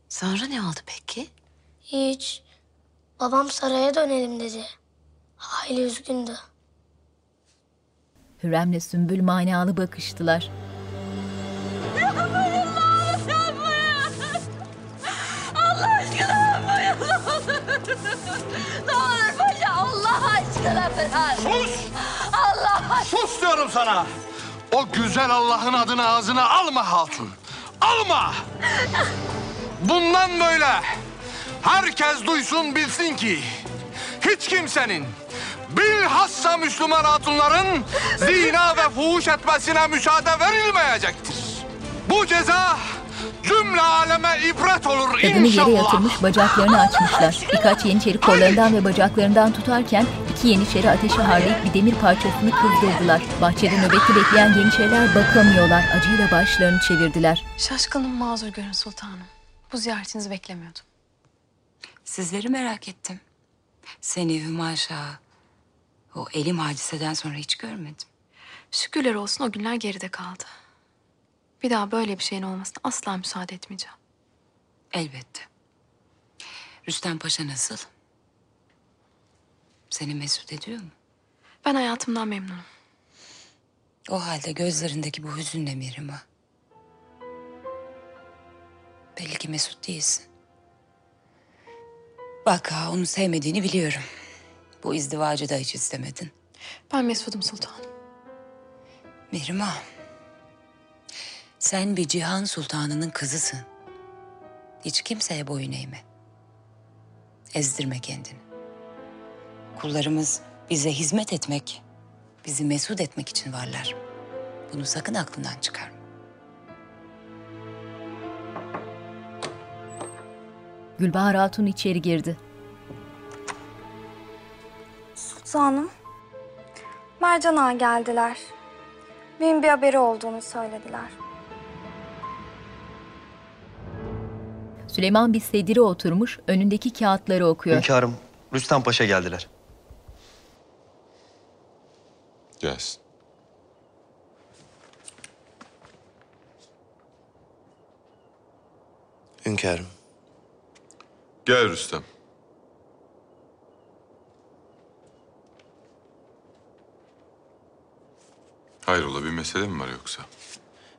S49: Sonra ne oldu peki?
S29: Hiç. Babam saraya dönelim dedi. Hayli üzgündü.
S1: Hürrem'le Sümbül manalı bakıştılar.
S48: Bırak!
S41: Sus!
S48: Allah aşkına!
S41: Sus diyorum sana. O güzel Allah'ın adını ağzına alma hatun. Alma! Bundan böyle herkes duysun bilsin ki hiç kimsenin bilhassa Müslüman hatunların zina ve fuhuş etmesine müsaade verilmeyecektir. Bu ceza cümle aleme ibret olur
S1: Kadını yere
S41: inşallah.
S1: yatırmış bacaklarını açmışlar. Birkaç yeniçeri kollarından ve bacaklarından tutarken iki yeniçeri ateşi harlayıp bir demir parçasını kızdırdılar. Bahçede nöbetli bekleyen yeniçeriler bakamıyorlar. Acıyla başlarını çevirdiler.
S2: Şaşkınım mazur görün sultanım. Bu ziyaretinizi beklemiyordum.
S19: Sizleri merak ettim. Seni Hümaşa, o elim hadiseden sonra hiç görmedim.
S2: Şükürler olsun o günler geride kaldı. Bir daha böyle bir şeyin olmasına asla müsaade etmeyeceğim.
S19: Elbette. Rüstem Paşa nasıl? Seni mesut ediyor mu?
S2: Ben hayatımdan memnunum.
S19: O halde gözlerindeki bu hüzünle Mihrimah. Belli ki mesut değilsin. Bak ha onu sevmediğini biliyorum. Bu izdivacı da hiç istemedin.
S2: Ben mesudum sultanım.
S19: Mihrimah. Sen bir cihan sultanının kızısın. Hiç kimseye boyun eğme. Ezdirme kendini. Kullarımız bize hizmet etmek, bizi mesut etmek için varlar. Bunu sakın aklından çıkarma.
S1: Gülbahar Hatun içeri girdi.
S50: Sultanım, Mercan Ağa geldiler. Benim bir haberi olduğunu söylediler.
S1: Süleyman bir sedire oturmuş, önündeki kağıtları okuyor.
S51: Hünkârım, Rüstem Paşa geldiler.
S5: Gelsin.
S16: Hünkârım.
S5: Gel Rüstem. Hayrola bir mesele mi var yoksa?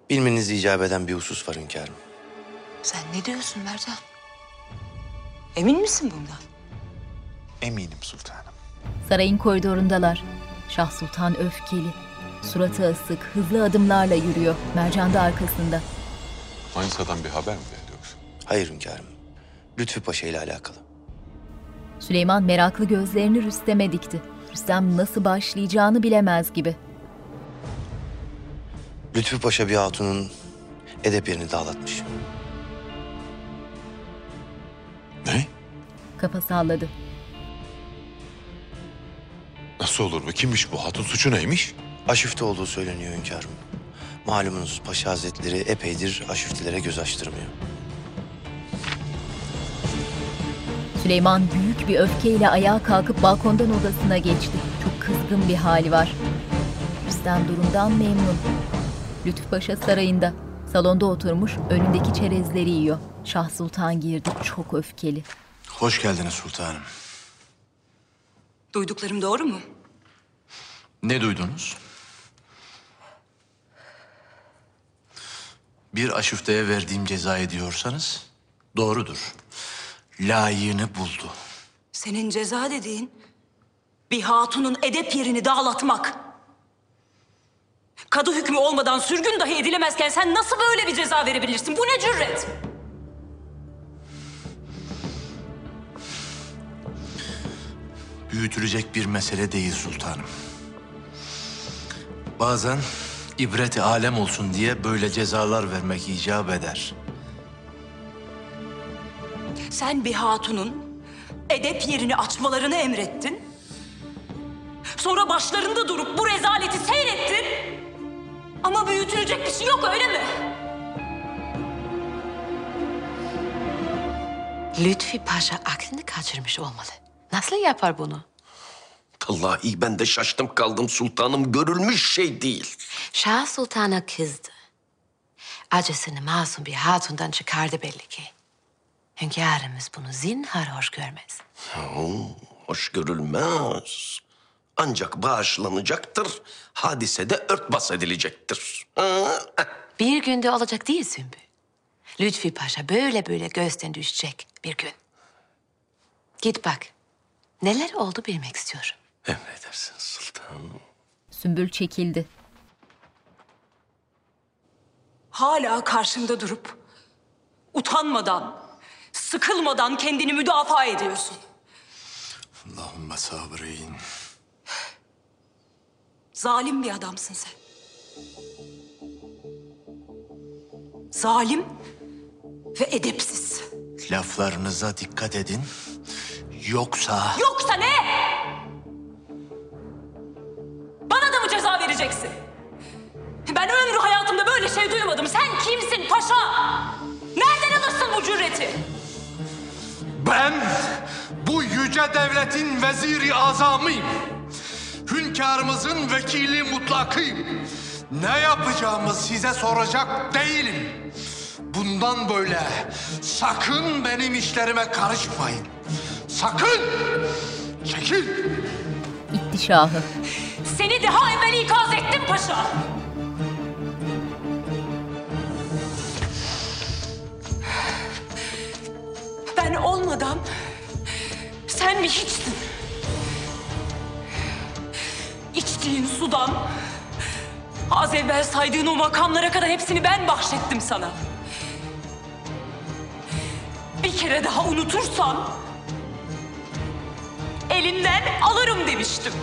S16: Bilmenizi icap eden bir husus var hünkârım.
S19: Sen ne diyorsun Mercan? Emin misin bundan?
S51: Eminim sultanım.
S1: Sarayın koridorundalar. Şah Sultan öfkeli. Suratı asık, hızlı adımlarla yürüyor. Mercan da arkasında.
S5: Manisa'dan bir haber mi geldi yoksa?
S16: Hayır hünkârım. Lütfü Paşa ile alakalı.
S1: Süleyman meraklı gözlerini Rüstem'e dikti. Rüstem nasıl başlayacağını bilemez gibi.
S16: Lütfü Paşa bir hatunun edep yerini dağlatmış.
S1: Kafa salladı.
S16: Nasıl olur bu? Kimmiş bu? Hatun suçu neymiş?
S9: Aşifte olduğu söyleniyor hünkârım. Malumunuz Paşa Hazretleri epeydir aşiftelere göz açtırmıyor.
S1: Süleyman büyük bir öfkeyle ayağa kalkıp balkondan odasına geçti. Çok kızgın bir hali var. Rüstem durumdan memnun. Lütfü Paşa sarayında. Salonda oturmuş önündeki çerezleri yiyor. Şah Sultan girdi çok öfkeli.
S9: Hoş geldiniz sultanım.
S19: Duyduklarım doğru mu?
S9: Ne duydunuz? Bir aşifteye verdiğim cezayı diyorsanız doğrudur. Layığını buldu.
S19: Senin ceza dediğin bir hatunun edep yerini dağlatmak. Kadı hükmü olmadan sürgün dahi edilemezken sen nasıl böyle bir ceza verebilirsin? Bu ne cüret?
S9: Büyütülecek bir mesele değil sultanım. Bazen ibreti alem olsun diye böyle cezalar vermek icap eder.
S19: Sen bir hatunun edep yerini açmalarını emrettin. Sonra başlarında durup bu rezaleti seyrettin. Ama büyütülecek bir şey yok öyle mi?
S49: Lütfi Paşa aklını kaçırmış olmalı. Nasıl yapar bunu?
S18: Vallahi ben de şaştım kaldım sultanım. Görülmüş şey değil.
S49: Şah Sultan'a kızdı. Acısını masum bir hatundan çıkardı belli ki. Hünkârımız bunu zinhar hoş görmez.
S18: Oo, hoş görülmez. Ancak bağışlanacaktır. Hadisede örtbas edilecektir.
S49: Bir günde olacak değil Sümbü. Lütfi Paşa böyle böyle gözden düşecek bir gün. Git bak. Neler oldu bilmek istiyorum.
S18: Emredersiniz sultanım.
S1: Sümbül çekildi.
S19: Hala karşımda durup utanmadan, sıkılmadan kendini müdafaa ediyorsun.
S9: Allahümme sabreyin.
S19: Zalim bir adamsın sen. Zalim ve edepsiz.
S9: Laflarınıza dikkat edin. Yoksa...
S19: Yoksa ne? Bana da mı ceza vereceksin? Ben ömrü hayatımda böyle şey duymadım. Sen kimsin paşa? Nereden alırsın bu cüreti?
S41: Ben bu yüce devletin veziri azamıyım. Hünkârımızın vekili mutlakıyım. Ne yapacağımı size soracak değilim. Bundan böyle sakın benim işlerime karışmayın. Sakın! Çekil!
S1: İtti şahı.
S19: Seni daha evvel ikaz ettim paşa. Ben olmadan sen bir hiçtin. İçtiğin sudan az evvel saydığın o makamlara kadar hepsini ben bahşettim sana. Bir kere daha unutursan elinden alırım demiştim.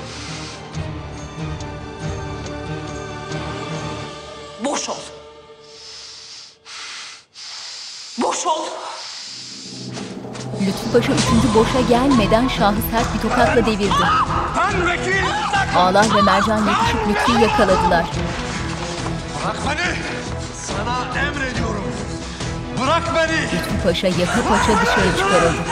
S19: Boş ol. Boş ol.
S1: Lütfü Paşa üçüncü boşa gelmeden Şah'ı sert bir tokatla devirdi.
S41: Ben vekil!
S1: Ağlar ve Mercan yetişip Lütfü'yü yakaladılar.
S41: Bırak beni! Sana emrediyorum. Bırak beni!
S1: Lütfü Paşa yaka paça dışarı çıkarıldı.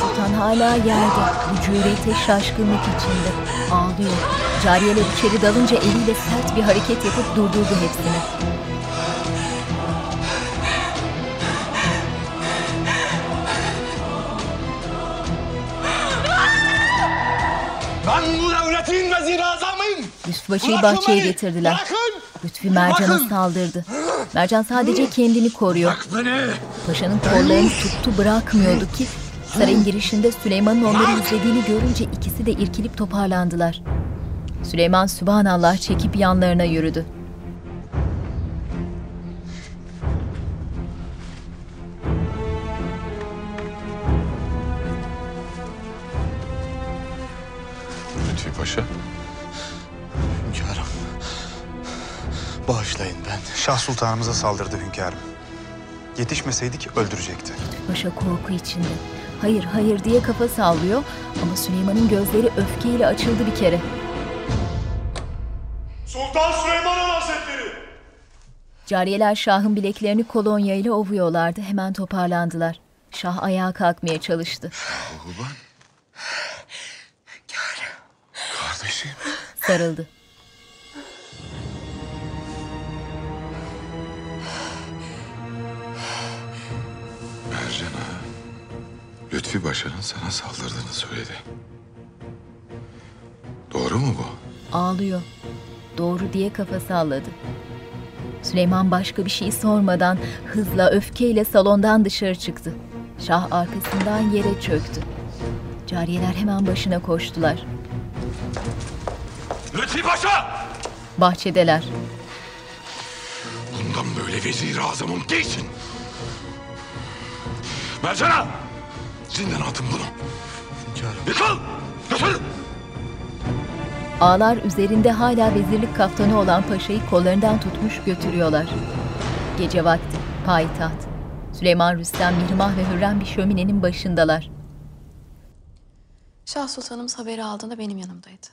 S1: Sultan hala yerde. Bu cürete şaşkınlık içinde. Ağlıyor. Cariyeler içeri dalınca eliyle sert bir hareket yapıp durdurdu hepsini.
S41: Ben bu devletin veziri azamıyım. Bırakın
S1: bahçeye getirdiler.
S41: Bırakın!
S1: Lütfü Mercan'a
S41: Bırakın!
S1: saldırdı. Mercan sadece kendini koruyor.
S41: Beni!
S1: Paşa'nın kollarını tuttu bırakmıyordu ki sarayın girişinde Süleyman'ın onları izlediğini görünce ikisi de irkilip toparlandılar. Süleyman Sübhanallah çekip yanlarına yürüdü.
S9: Bağışlayın ben.
S51: Şah sultanımıza saldırdı hünkârım. Yetişmeseydik öldürecekti.
S1: Paşa korku içinde. hayır hayır diye kafa sallıyor ama Süleyman'ın gözleri öfkeyle açıldı bir kere.
S52: Sultan Süleyman Han Hazretleri!
S1: Cariyeler Şah'ın bileklerini kolonya ile ovuyorlardı. Hemen toparlandılar. Şah ayağa kalkmaya çalıştı.
S41: Ulan. Kardeşim.
S1: Sarıldı.
S5: Lütfi Paşa'nın sana saldırdığını söyledi. Doğru mu bu?
S1: Ağlıyor. Doğru diye kafa salladı. Süleyman başka bir şey sormadan hızla öfkeyle salondan dışarı çıktı. Şah arkasından yere çöktü. Cariyeler hemen başına koştular.
S41: Lütfi Paşa!
S1: Bahçedeler.
S41: Bundan böyle vezir-i azamım değilsin. Mercan'a! Zindana atın bunu. Yıkıl! Götür!
S1: Ağlar üzerinde hala vezirlik kaftanı olan paşayı kollarından tutmuş götürüyorlar. Gece vakti, payitaht. Süleyman Rüstem, Mihrimah ve Hürrem bir şöminenin başındalar.
S2: Şah Sultanımız haberi aldığında benim yanımdaydı.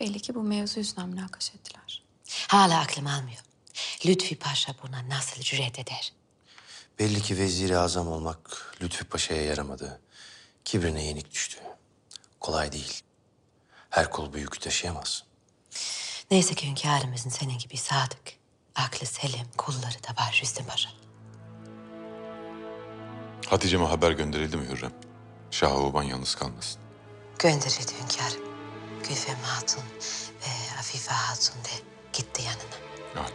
S2: Belli ki bu mevzu yüzünden münakaşa ettiler.
S49: Hala aklım almıyor. Lütfi Paşa buna nasıl cüret eder?
S9: Belli ki veziri azam olmak Lütfü Paşa'ya yaramadı. Kibrine yenik düştü. Kolay değil. Her kul bu yükü taşıyamaz.
S49: Neyse ki hünkârımızın senin gibi sadık, aklı selim kulları da var Rüstem Paşa.
S5: Hatice'me haber gönderildi mi Hürrem? Şah Oban yalnız kalmasın.
S49: Gönderildi hünkârım. Gülfem Hatun ve Afife Hatun de gitti yanına.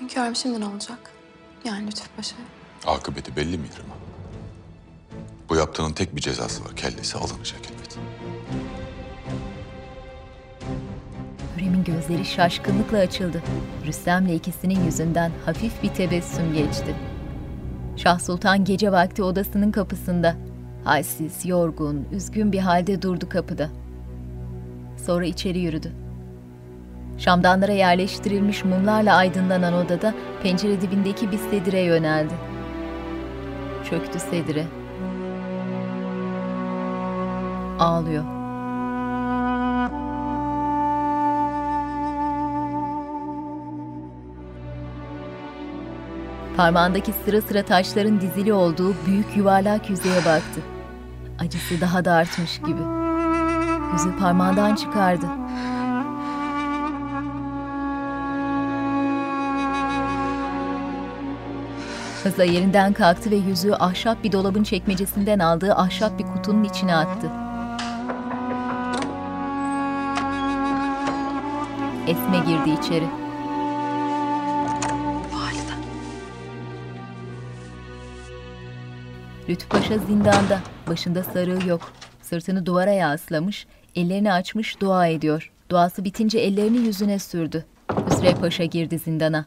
S2: Hünkârım şimdi ne olacak? Yani Lütfü Paşa'ya.
S5: Akıbeti belli mi Hürrem? Bu yaptığının tek bir cezası var. Kellesi alınacak elbet.
S1: Hürrem'in gözleri şaşkınlıkla açıldı. Rüstem'le ikisinin yüzünden hafif bir tebessüm geçti. Şah Sultan gece vakti odasının kapısında. Halsiz, yorgun, üzgün bir halde durdu kapıda. Sonra içeri yürüdü. Şamdanlara yerleştirilmiş mumlarla aydınlanan odada pencere dibindeki bir sedire yöneldi. Çöktü sedire. Ağlıyor. Parmağındaki sıra sıra taşların dizili olduğu büyük yuvarlak yüzeye baktı. Acısı daha da artmış gibi. Yüzü parmağından çıkardı. Hızla yerinden kalktı ve yüzüğü ahşap bir dolabın çekmecesinden aldığı ahşap bir kutunun içine attı. Esme girdi içeri. Lütfü Paşa zindanda. Başında sarığı yok. Sırtını duvara yaslamış, ellerini açmış dua ediyor. Duası bitince ellerini yüzüne sürdü. Hüsrev Paşa girdi zindana.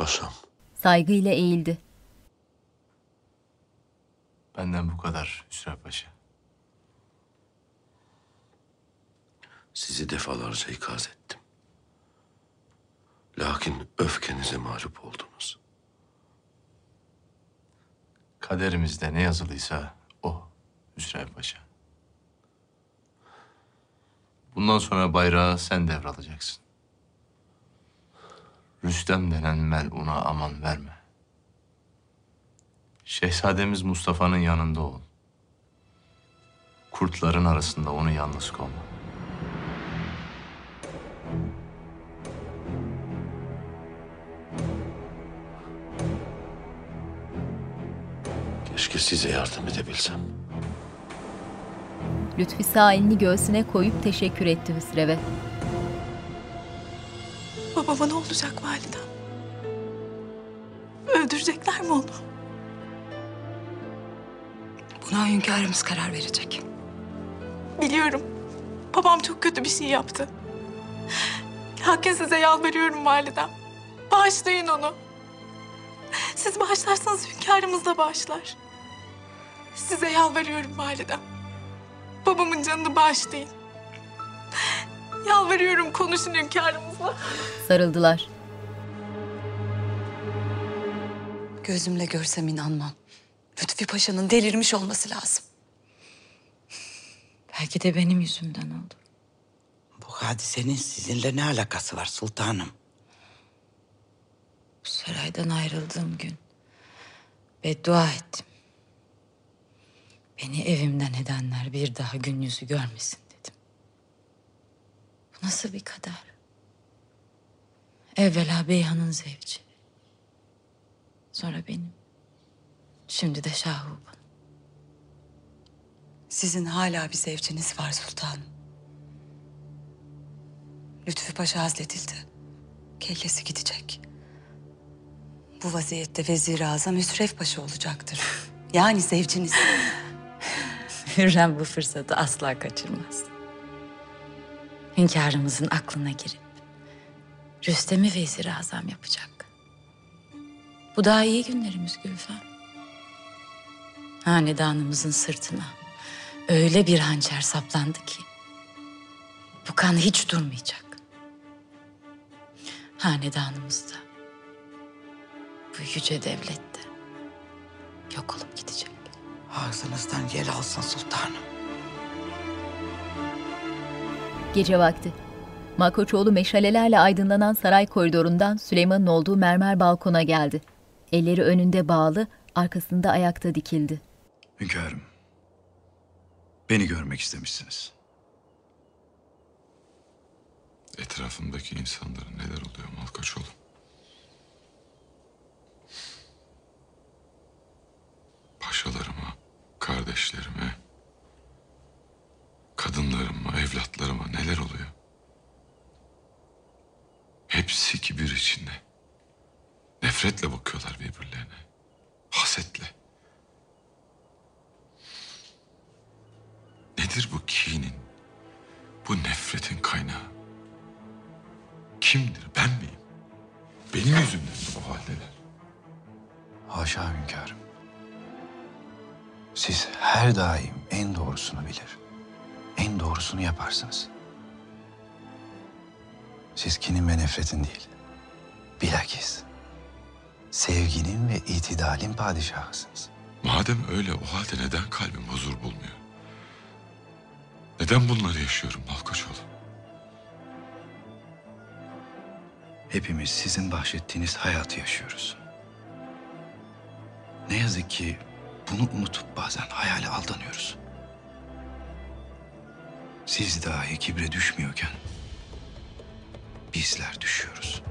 S18: Paşam.
S1: Saygıyla eğildi.
S16: Benden bu kadar Hüsrev Paşa.
S18: Sizi defalarca ikaz ettim. Lakin öfkenize mağlup oldunuz.
S16: Kaderimizde ne yazılıysa o Hüsrev Paşa. Bundan sonra bayrağı sen devralacaksın. Rüstem denen meluna aman verme. Şehzademiz Mustafa'nın yanında ol. Kurtların arasında onu yalnız kovma.
S18: Keşke size yardım edebilsem.
S1: Lütfi sağ elini göğsüne koyup teşekkür etti Hüsrev'e.
S2: Babama ne olacak validem? Öldürecekler mi onu?
S19: Buna hünkârımız karar verecek.
S2: Biliyorum. Babam çok kötü bir şey yaptı. Lakin size yalvarıyorum validem. Bağışlayın onu. Siz bağışlarsanız hünkârımız da bağışlar. Size yalvarıyorum validem. Babamın canını bağışlayın. Yalvarıyorum konuşun hünkârımızla.
S1: Sarıldılar.
S19: Gözümle görsem inanmam.
S53: Lütfi Paşa'nın delirmiş olması lazım.
S23: Belki de benim yüzümden oldu.
S54: Bu hadisenin sizinle ne alakası var sultanım?
S23: Bu saraydan ayrıldığım gün beddua ettim. Beni evimden edenler bir daha gün yüzü görmesin nasıl bir kader? Evvela Beyhan'ın zevci. Sonra benim. Şimdi de Şahuban.
S53: Sizin hala bir zevciniz var sultanım. Lütfü Paşa hazledildi. Kellesi gidecek. Bu vaziyette Vezir-i Azam Hüsrev Paşa olacaktır. Yani zevciniz.
S23: Hürrem bu fırsatı asla kaçırmaz. Hünkârımızın aklına girip Rüstem'i vezir azam yapacak. Bu daha iyi günlerimiz Gülfem. Hanedanımızın sırtına öyle bir hançer saplandı ki bu kan hiç durmayacak. Hanedanımızda bu yüce devlette yok olup gidecek.
S54: Ağzınızdan yel alsın sultanım.
S1: Gece vakti. Malkoçoğlu meşalelerle aydınlanan saray koridorundan Süleyman'ın olduğu mermer balkona geldi. Elleri önünde bağlı, arkasında ayakta dikildi.
S6: Hünkârım. Beni görmek istemişsiniz.
S5: Etrafımdaki insanlara neler oluyor Malkoçoğlu? Paşalarıma, kardeşlerime, kadınlarıma, evlatlarıma neler oluyor? Hepsi kibir içinde. Nefretle bakıyorlar birbirlerine. Hasetle. Nedir bu kinin, bu nefretin kaynağı? Kimdir, ben miyim? Benim yüzümden mi bu haldeler?
S6: Haşa hünkârım. Siz her daim en doğrusunu bilir. En doğrusunu yaparsınız. Siz kinin ve nefretin değil. Bilakis sevginin ve itidalin padişahısınız.
S5: Madem öyle o halde neden kalbim huzur bulmuyor? Neden bunları yaşıyorum Malkoçoğlu?
S6: Hepimiz sizin bahşettiğiniz hayatı yaşıyoruz. Ne yazık ki bunu unutup bazen hayale aldanıyoruz. Siz dahi kibre düşmüyorken bizler düşüyoruz.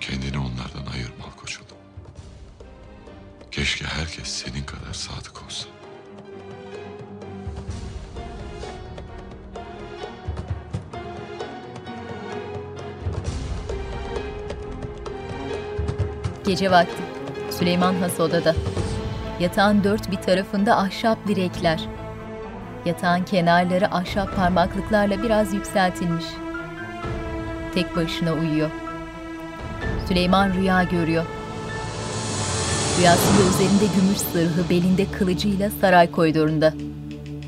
S5: Kendini onlardan ayır Malkoçoğlu. Keşke herkes senin kadar sadık olsa.
S1: Gece vakti. Süleyman Has odada. Yatağın dört bir tarafında ahşap direkler. Yatağın kenarları ahşap parmaklıklarla biraz yükseltilmiş. Tek başına uyuyor. Süleyman rüya görüyor. Rüyasında üzerinde gümüş zırhı, belinde kılıcıyla saray koridorunda.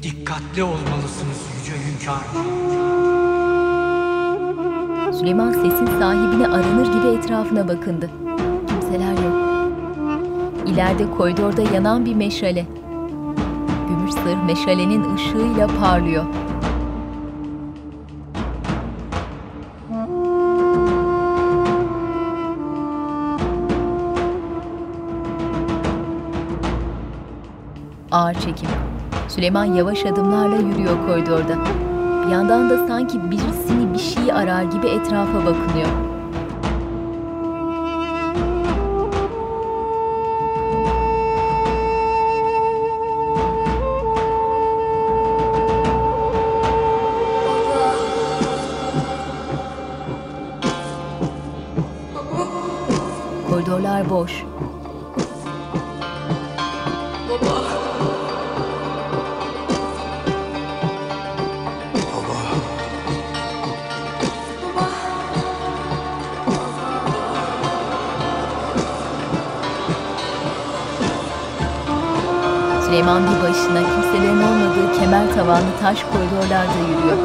S41: Dikkatli olmalısınız yüce hünkârım.
S1: Süleyman sesin sahibine aranır gibi etrafına bakındı. İleride koridorda yanan bir meşale. Gümüş zırh meşalenin ışığıyla parlıyor. Ağır çekim. Süleyman yavaş adımlarla yürüyor koridorda. Bir yandan da sanki birisini bir şey arar gibi etrafa bakınıyor. Koridorlar boş. Süleyman bir başına kimselerin olmadığı kemer tavanlı taş koridorlarda yürüyor.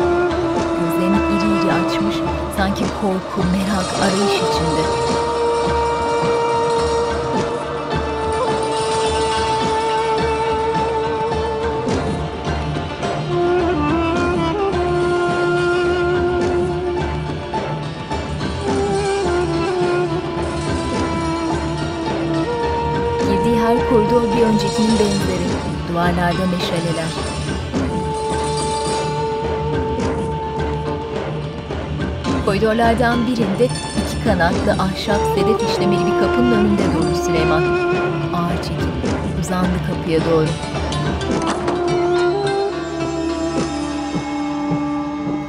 S1: Gözlerini iri iri açmış, Sanki korku, merak, arayış içinde. Duvarlarda meşaleler. Koridorlardan birinde iki kanatlı ahşap sedef işlemeli bir kapının önünde durdu Süleyman. Ağır çekip uzandı kapıya doğru.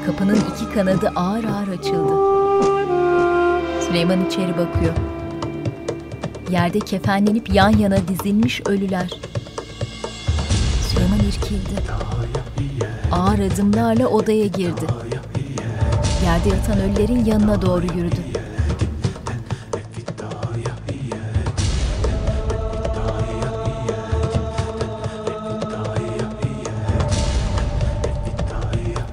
S1: Kapının iki kanadı ağır ağır açıldı. Süleyman içeri bakıyor. Yerde kefenlenip yan yana dizilmiş ölüler. İrkildi. Ağır adımlarla odaya girdi. Yerde yatan ölülerin yanına doğru yürüdü.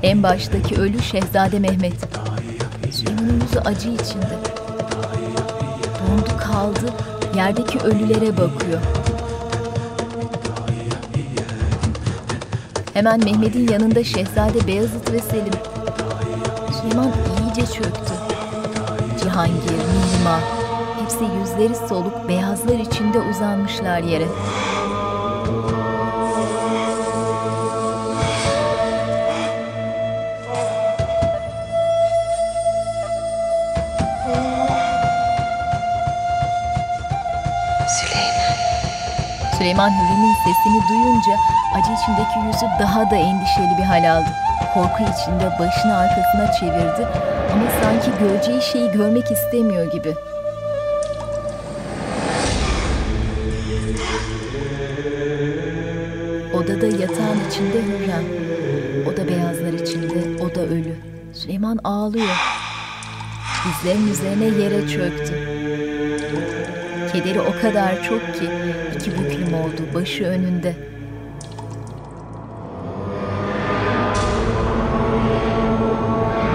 S1: En baştaki ölü Şehzade Mehmet. Süleyman'ın yüzü acı içinde. Dondu kaldı, yerdeki ölülere bakıyor. Hemen Mehmet'in yanında Şehzade Beyazıt ve Selim. Süleyman iyice çöktü. Cihangir, Mihrimah, hepsi yüzleri soluk beyazlar içinde uzanmışlar yere. Süleyman Hürrem'in sesini duyunca acı içindeki yüzü daha da endişeli bir hal aldı. Korku içinde başını arkasına çevirdi ama sanki göreceği şeyi görmek istemiyor gibi. Odada yatağın içinde Hürrem. O da beyazlar içinde, o da ölü. Süleyman ağlıyor. Dizlerin üzerine yere çöktü. Kederi o kadar çok ki büklüm oldu, başı önünde.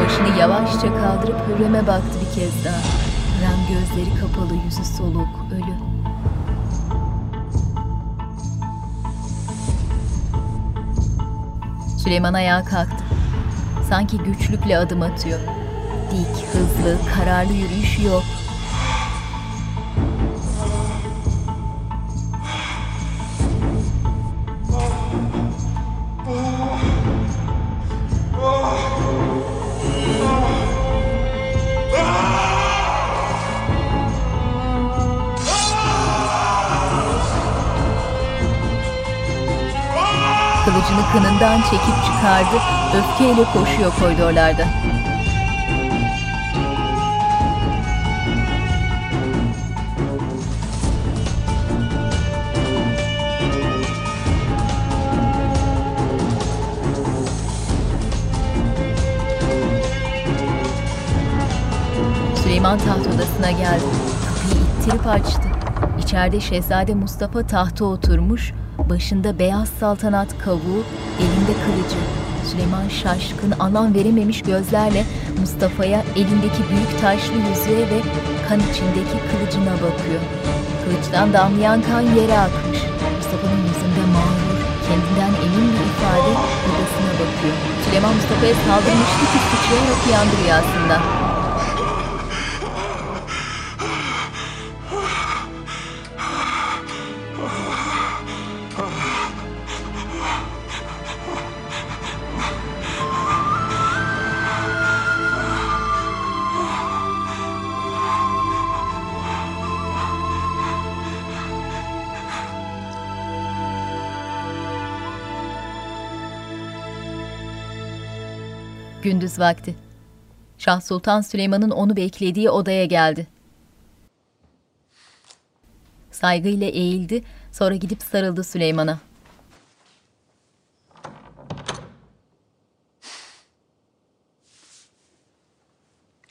S1: Başını yavaşça kaldırıp Hürrem'e baktı bir kez daha. Hürrem gözleri kapalı, yüzü soluk, ölü. Süleyman ayağa kalktı. Sanki güçlükle adım atıyor. Dik, hızlı, kararlı yürüyüş yok. Kınından çekip çıkardı, öfkeyle koşuyor koridorlarda. Süleyman taht odasına geldi. Kapıyı ittirip açtı. İçeride Şehzade Mustafa tahta oturmuş, başında beyaz saltanat kavuğu, elinde kılıcı. Süleyman şaşkın, anlam verememiş gözlerle Mustafa'ya elindeki büyük taşlı yüzüğe ve kan içindeki kılıcına bakıyor. Kılıçtan damlayan kan yere akmış. Mustafa'nın yüzünde mağrur, kendinden emin bir ifade odasına bakıyor. Süleyman Mustafa'ya saldırmıştı ki sıçrayarak uyandı rüyasından. Gündüz vakti. Şah Sultan Süleyman'ın onu beklediği odaya geldi. Saygıyla eğildi, sonra gidip sarıldı Süleyman'a.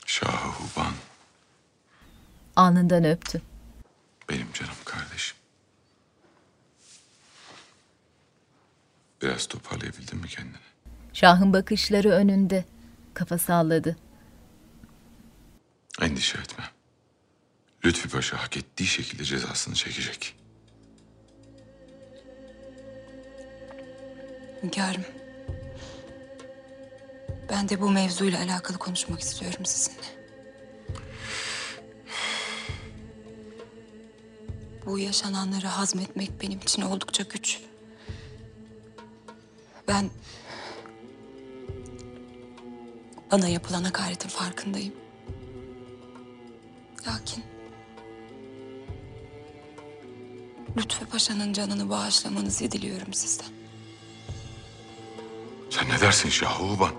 S5: Şahuban
S1: Alnından öptü.
S5: benim canım kardeşim. Biraz toparlayabildin mi kendini?
S1: Şahın bakışları önünde. Kafa salladı.
S5: Endişe etme. Lütfi Paşa hak ettiği şekilde cezasını çekecek.
S19: Hünkârım. Ben de bu mevzuyla alakalı konuşmak istiyorum sizinle. Bu yaşananları hazmetmek benim için oldukça güç. Ben bana yapılan hakaretin farkındayım. Lakin Lütfü Paşa'nın canını bağışlamanızı diliyorum sizden.
S5: Sen ne dersin Şahuban?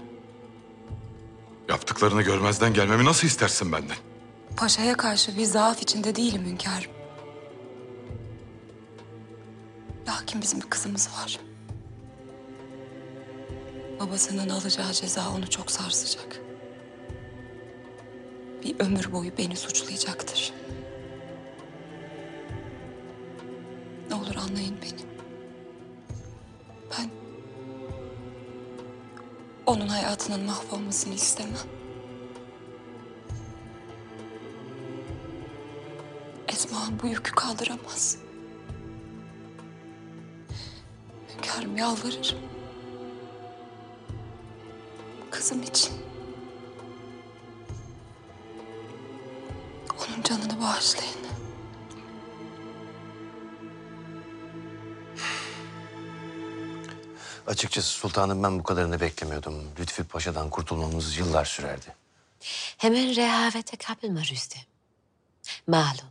S5: Yaptıklarını görmezden gelmemi nasıl istersin benden?
S19: Paşa'ya karşı bir zaaf içinde değilim hünkârım. Lakin bizim bir kızımız var. Babasının alacağı ceza onu çok sarsacak. Bir ömür boyu beni suçlayacaktır. Ne olur anlayın beni. Ben onun hayatının mahvolmasını istemem. Esma bu yükü kaldıramaz. Hünkârım yalvarırım. Kızım için. Onun canını bağışlayın.
S9: Açıkçası sultanım ben bu kadarını beklemiyordum. Lütfi Paşa'dan kurtulmamız yıllar sürerdi.
S49: Hemen rehavete kapılma Rüstem. Malum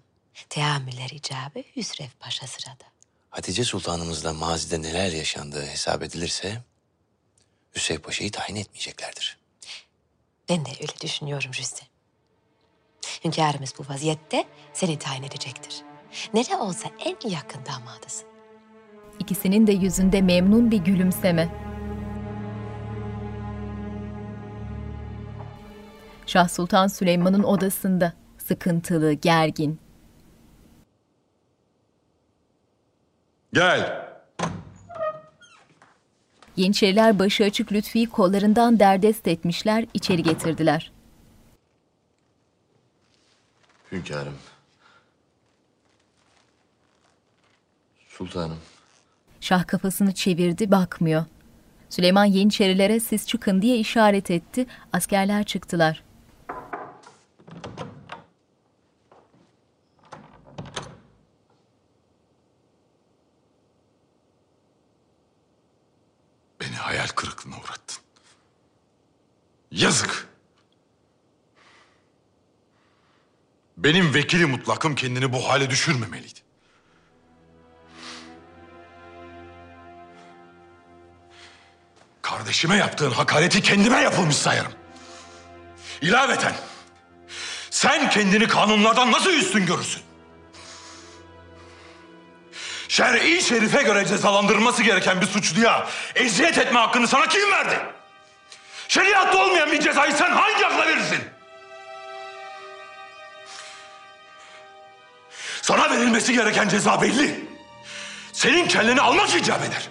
S49: teamüller icabı Hüsrev Paşa sırada.
S9: Hatice Sultanımızla mazide neler yaşandığı hesap edilirse... Hüseyin Paşa'yı tayin etmeyeceklerdir.
S49: Ben de öyle düşünüyorum Rüstem. Hünkârımız bu vaziyette seni tayin edecektir. Ne de olsa en yakın damadısın.
S1: İkisinin de yüzünde memnun bir gülümseme. Şah Sultan Süleyman'ın odasında sıkıntılı, gergin.
S5: Gel.
S1: Yeniçeriler başı açık Lütfi'yi kollarından derdest etmişler, içeri getirdiler.
S16: Hünkârım. Sultanım.
S1: Şah kafasını çevirdi, bakmıyor. Süleyman Yeniçerilere siz çıkın diye işaret etti. Askerler çıktılar.
S5: Beni hayal kırıklığına uğrattın. Yazık. Benim vekili mutlakım kendini bu hale düşürmemeliydi. Kardeşime yaptığın hakareti kendime yapılmış sayarım. İlaveten sen kendini kanunlardan nasıl üstün görürsün? Şer'i şerife göre cezalandırılması gereken bir suçluya eziyet etme hakkını sana kim verdi? Şeriatta olmayan bir cezayı sen hangi akla verirsin? Sana verilmesi gereken ceza belli. Senin kelleni almak icap eder.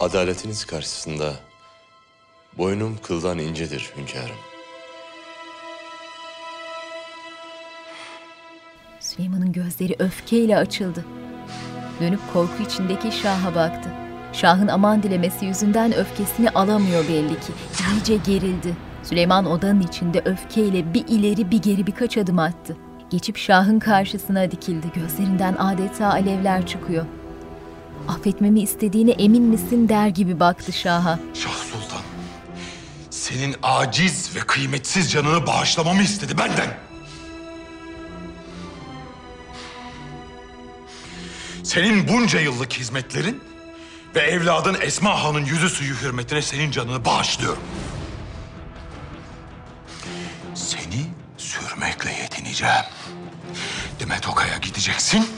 S16: Adaletiniz karşısında boynum kıldan incedir hünkârım.
S1: Süleyman'ın gözleri öfkeyle açıldı. Dönüp korku içindeki Şah'a baktı. Şah'ın aman dilemesi yüzünden öfkesini alamıyor belli ki. İyice gerildi. Süleyman odanın içinde öfkeyle bir ileri bir geri birkaç adım attı. Geçip Şah'ın karşısına dikildi. Gözlerinden adeta alevler çıkıyor. Affetmemi istediğine emin misin der gibi baktı Şah'a.
S5: Şah Sultan senin aciz ve kıymetsiz canını bağışlamamı istedi benden. Senin bunca yıllık hizmetlerin ve evladın Esma Han'ın yüzü suyu hürmetine senin canını bağışlıyorum. Seni sürmekle yetineceğim. Demet Oka'ya gideceksin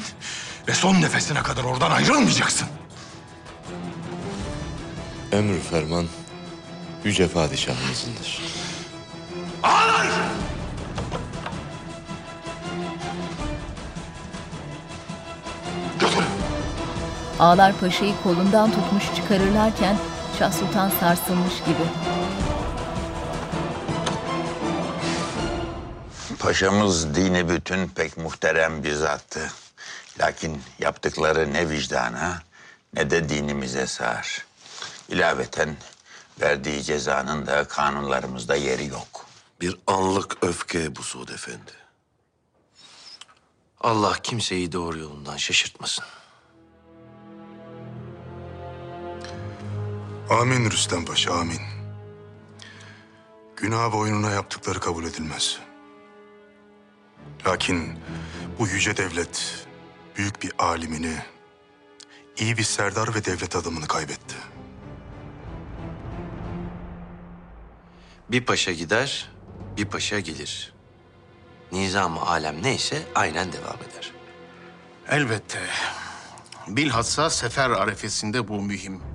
S5: ve son nefesine kadar oradan ayrılmayacaksın.
S16: Emr ferman yüce padişahımızındır.
S5: Ağlar!
S1: Ağlar Paşa'yı kolundan tutmuş çıkarırlarken Şah Sultan sarsılmış gibi.
S36: Paşamız dini bütün pek muhterem bir zattı. Lakin yaptıkları ne vicdana ne de dinimize sığar. İlaveten verdiği cezanın da kanunlarımızda yeri yok.
S18: Bir anlık öfke bu Suud Efendi. Allah kimseyi doğru yolundan şaşırtmasın.
S20: Amin Rüstem Paşa, amin. Günah boynuna yaptıkları kabul edilmez. Lakin bu yüce devlet büyük bir alimini, iyi bir serdar ve devlet adamını kaybetti.
S9: Bir paşa gider, bir paşa gelir. Nizam-ı alem neyse aynen devam eder.
S55: Elbette. Bilhassa sefer arefesinde bu mühim.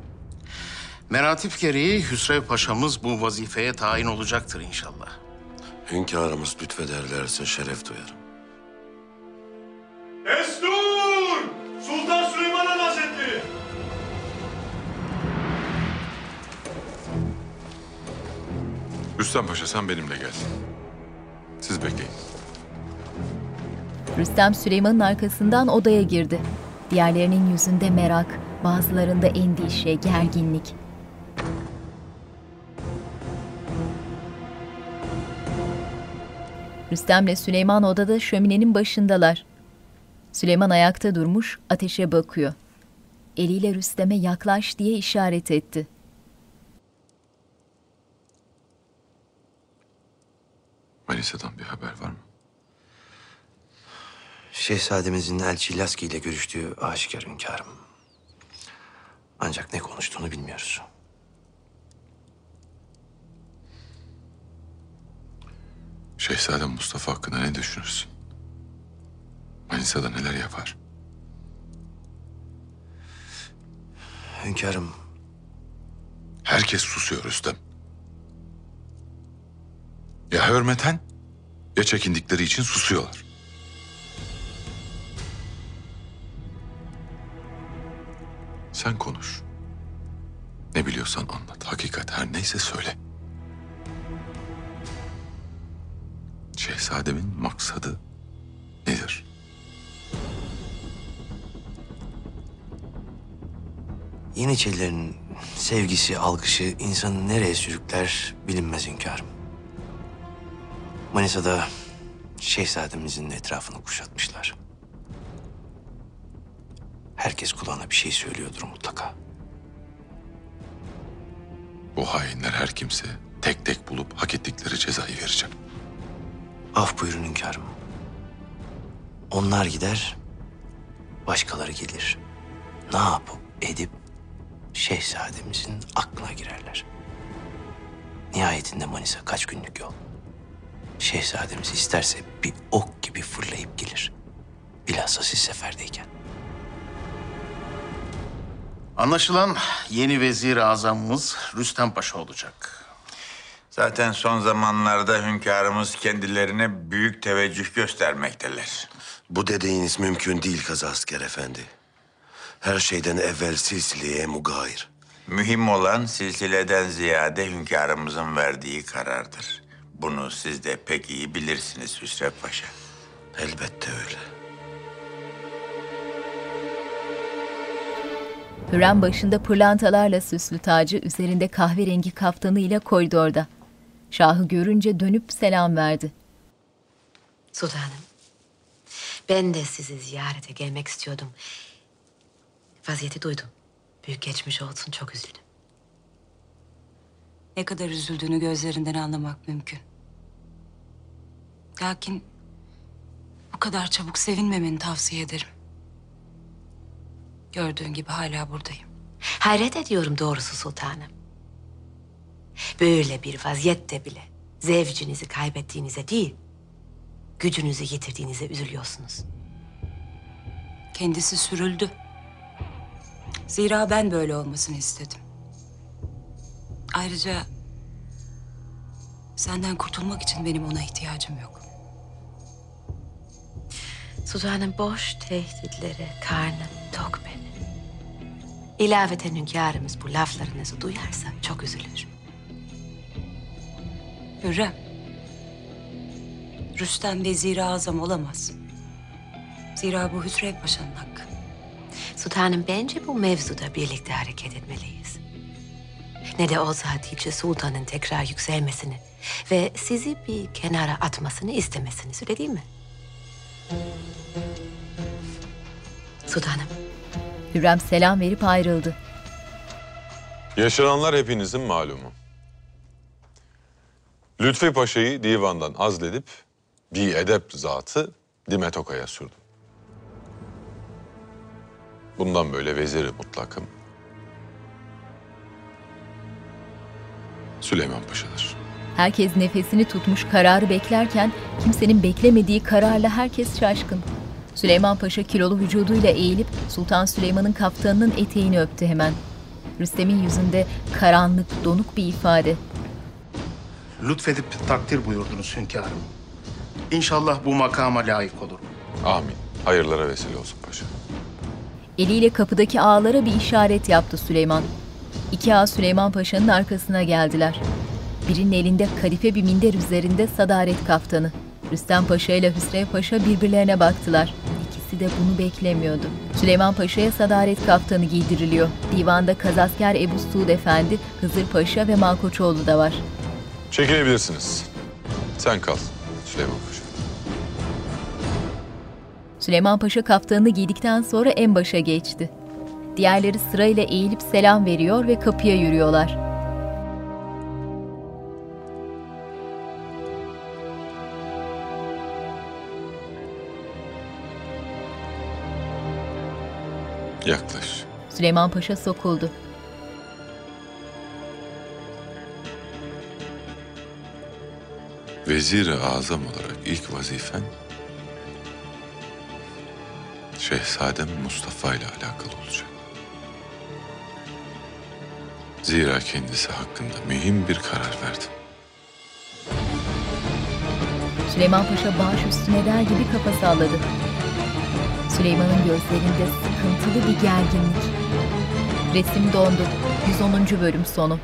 S55: Meratip gereği Hüsrev Paşa'mız bu vazifeye tayin olacaktır inşallah.
S18: Hünkârımız lütfederlerse şeref duyarım.
S56: Destur! Sultan Süleyman Han Hazretleri!
S5: Rüstem Paşa sen benimle gel. Siz bekleyin.
S1: Rüstem Süleyman'ın arkasından odaya girdi. Diğerlerinin yüzünde merak, bazılarında endişe, gerginlik. Rüstem'le Süleyman odada şöminenin başındalar. Süleyman ayakta durmuş, ateşe bakıyor. Eliyle Rüstem'e yaklaş diye işaret etti.
S5: Manisa'dan bir haber var mı?
S9: Şehzademizin elçi Laski ile görüştüğü aşikar hünkârım. Ancak ne konuştuğunu bilmiyoruz.
S5: Şehzadem Mustafa hakkında ne düşünürsün? Manisa'da neler yapar?
S9: Hünkârım,
S5: Herkes susuyor Rüstem. Ya hürmeten ya çekindikleri için susuyorlar. Sen konuş. Ne biliyorsan anlat. Hakikat her neyse söyle. Şehzademin maksadı nedir?
S9: Yeniçerilerin sevgisi, algışı insanı nereye sürükler bilinmez hünkârım. Manisa'da şehzademizin etrafını kuşatmışlar. Herkes kulağına bir şey söylüyordur mutlaka.
S5: Bu hainler her kimse tek tek bulup hak ettikleri cezayı verecek.
S9: Af buyurun hünkârım. Onlar gider, başkaları gelir. Ne yapıp edip şehzademizin aklına girerler. Nihayetinde Manisa kaç günlük yol. Şehzademiz isterse bir ok gibi fırlayıp gelir. Bilhassa siz seferdeyken.
S55: Anlaşılan yeni vezir azamımız Rüstem Paşa olacak.
S36: Zaten son zamanlarda hünkârımız kendilerine büyük teveccüh göstermekteler.
S18: Bu dediğiniz mümkün değil Kazasker Efendi. Her şeyden evvel silsileye mugayir.
S36: Mühim olan silsileden ziyade hünkârımızın verdiği karardır. Bunu siz de pek iyi bilirsiniz Hüsrev Paşa.
S18: Elbette öyle.
S1: Hürrem başında pırlantalarla süslü tacı, üzerinde kahverengi kaftanıyla koridorda. Şahı görünce dönüp selam verdi.
S3: Sultanım, ben de sizi ziyarete gelmek istiyordum. Vaziyeti duydum. Büyük geçmiş olsun, çok üzüldüm.
S19: Ne kadar üzüldüğünü gözlerinden anlamak mümkün. Lakin bu kadar çabuk sevinmemeni tavsiye ederim. Gördüğün gibi hala buradayım.
S3: Hayret ediyorum doğrusu sultanım. Böyle bir vaziyette bile zevcinizi kaybettiğinize değil, gücünüzü yitirdiğinize üzülüyorsunuz.
S19: Kendisi sürüldü. Zira ben böyle olmasını istedim. Ayrıca senden kurtulmak için benim ona ihtiyacım yok.
S3: Sultanım boş tehditlere karnım tok benim. İlaveten hünkârımız bu laflarınızı duyarsa çok üzülür.
S19: Hürrem. Rüstem Vezir-i Azam olamaz. Zira bu Hüsrev Paşa'nın hakkı.
S49: Sultanım bence bu mevzuda birlikte hareket etmeliyiz. Ne de olsa Hatice Sultan'ın tekrar yükselmesini ve sizi bir kenara atmasını istemesiniz öyle değil mi? Sultanım.
S1: Hürrem selam verip ayrıldı.
S5: Yaşananlar hepinizin malumu. Lütfi Paşa'yı divandan azledip bir edep zatı Dimetoka'ya sürdüm. Bundan böyle veziri mutlakım. Süleyman Paşa'dır.
S1: Herkes nefesini tutmuş kararı beklerken kimsenin beklemediği kararla herkes şaşkın. Süleyman Paşa kilolu vücuduyla eğilip Sultan Süleyman'ın kaftanının eteğini öptü hemen. Rüstem'in yüzünde karanlık, donuk bir ifade.
S55: Lütfedip takdir buyurdunuz hünkârım. İnşallah bu makama layık olurum.
S5: Amin. Hayırlara vesile olsun paşa.
S1: Eliyle kapıdaki ağalara bir işaret yaptı Süleyman. İki ağa Süleyman Paşa'nın arkasına geldiler. Birinin elinde kadife bir minder üzerinde sadaret kaftanı. Rüstem Paşa ile Hüsrev Paşa birbirlerine baktılar. İkisi de bunu beklemiyordu. Süleyman Paşa'ya sadaret kaftanı giydiriliyor. Divanda Kazasker Ebu Suud Efendi, Hızır Paşa ve Malkoçoğlu da var.
S5: Çekilebilirsiniz. Sen kal Süleyman Paşa.
S1: Süleyman Paşa kaftanını giydikten sonra en başa geçti. Diğerleri sırayla eğilip selam veriyor ve kapıya yürüyorlar.
S5: Yaklaş.
S1: Süleyman Paşa sokuldu.
S5: Vezir-i Azam olarak ilk vazifen Şehzadem Mustafa ile alakalı olacak. Zira kendisi hakkında mühim bir karar verdim.
S1: Süleyman Paşa baş üstüne der gibi kafa salladı. Süleyman'ın gözlerinde sıkıntılı bir gerginlik. Resim dondu. 110. bölüm sonu.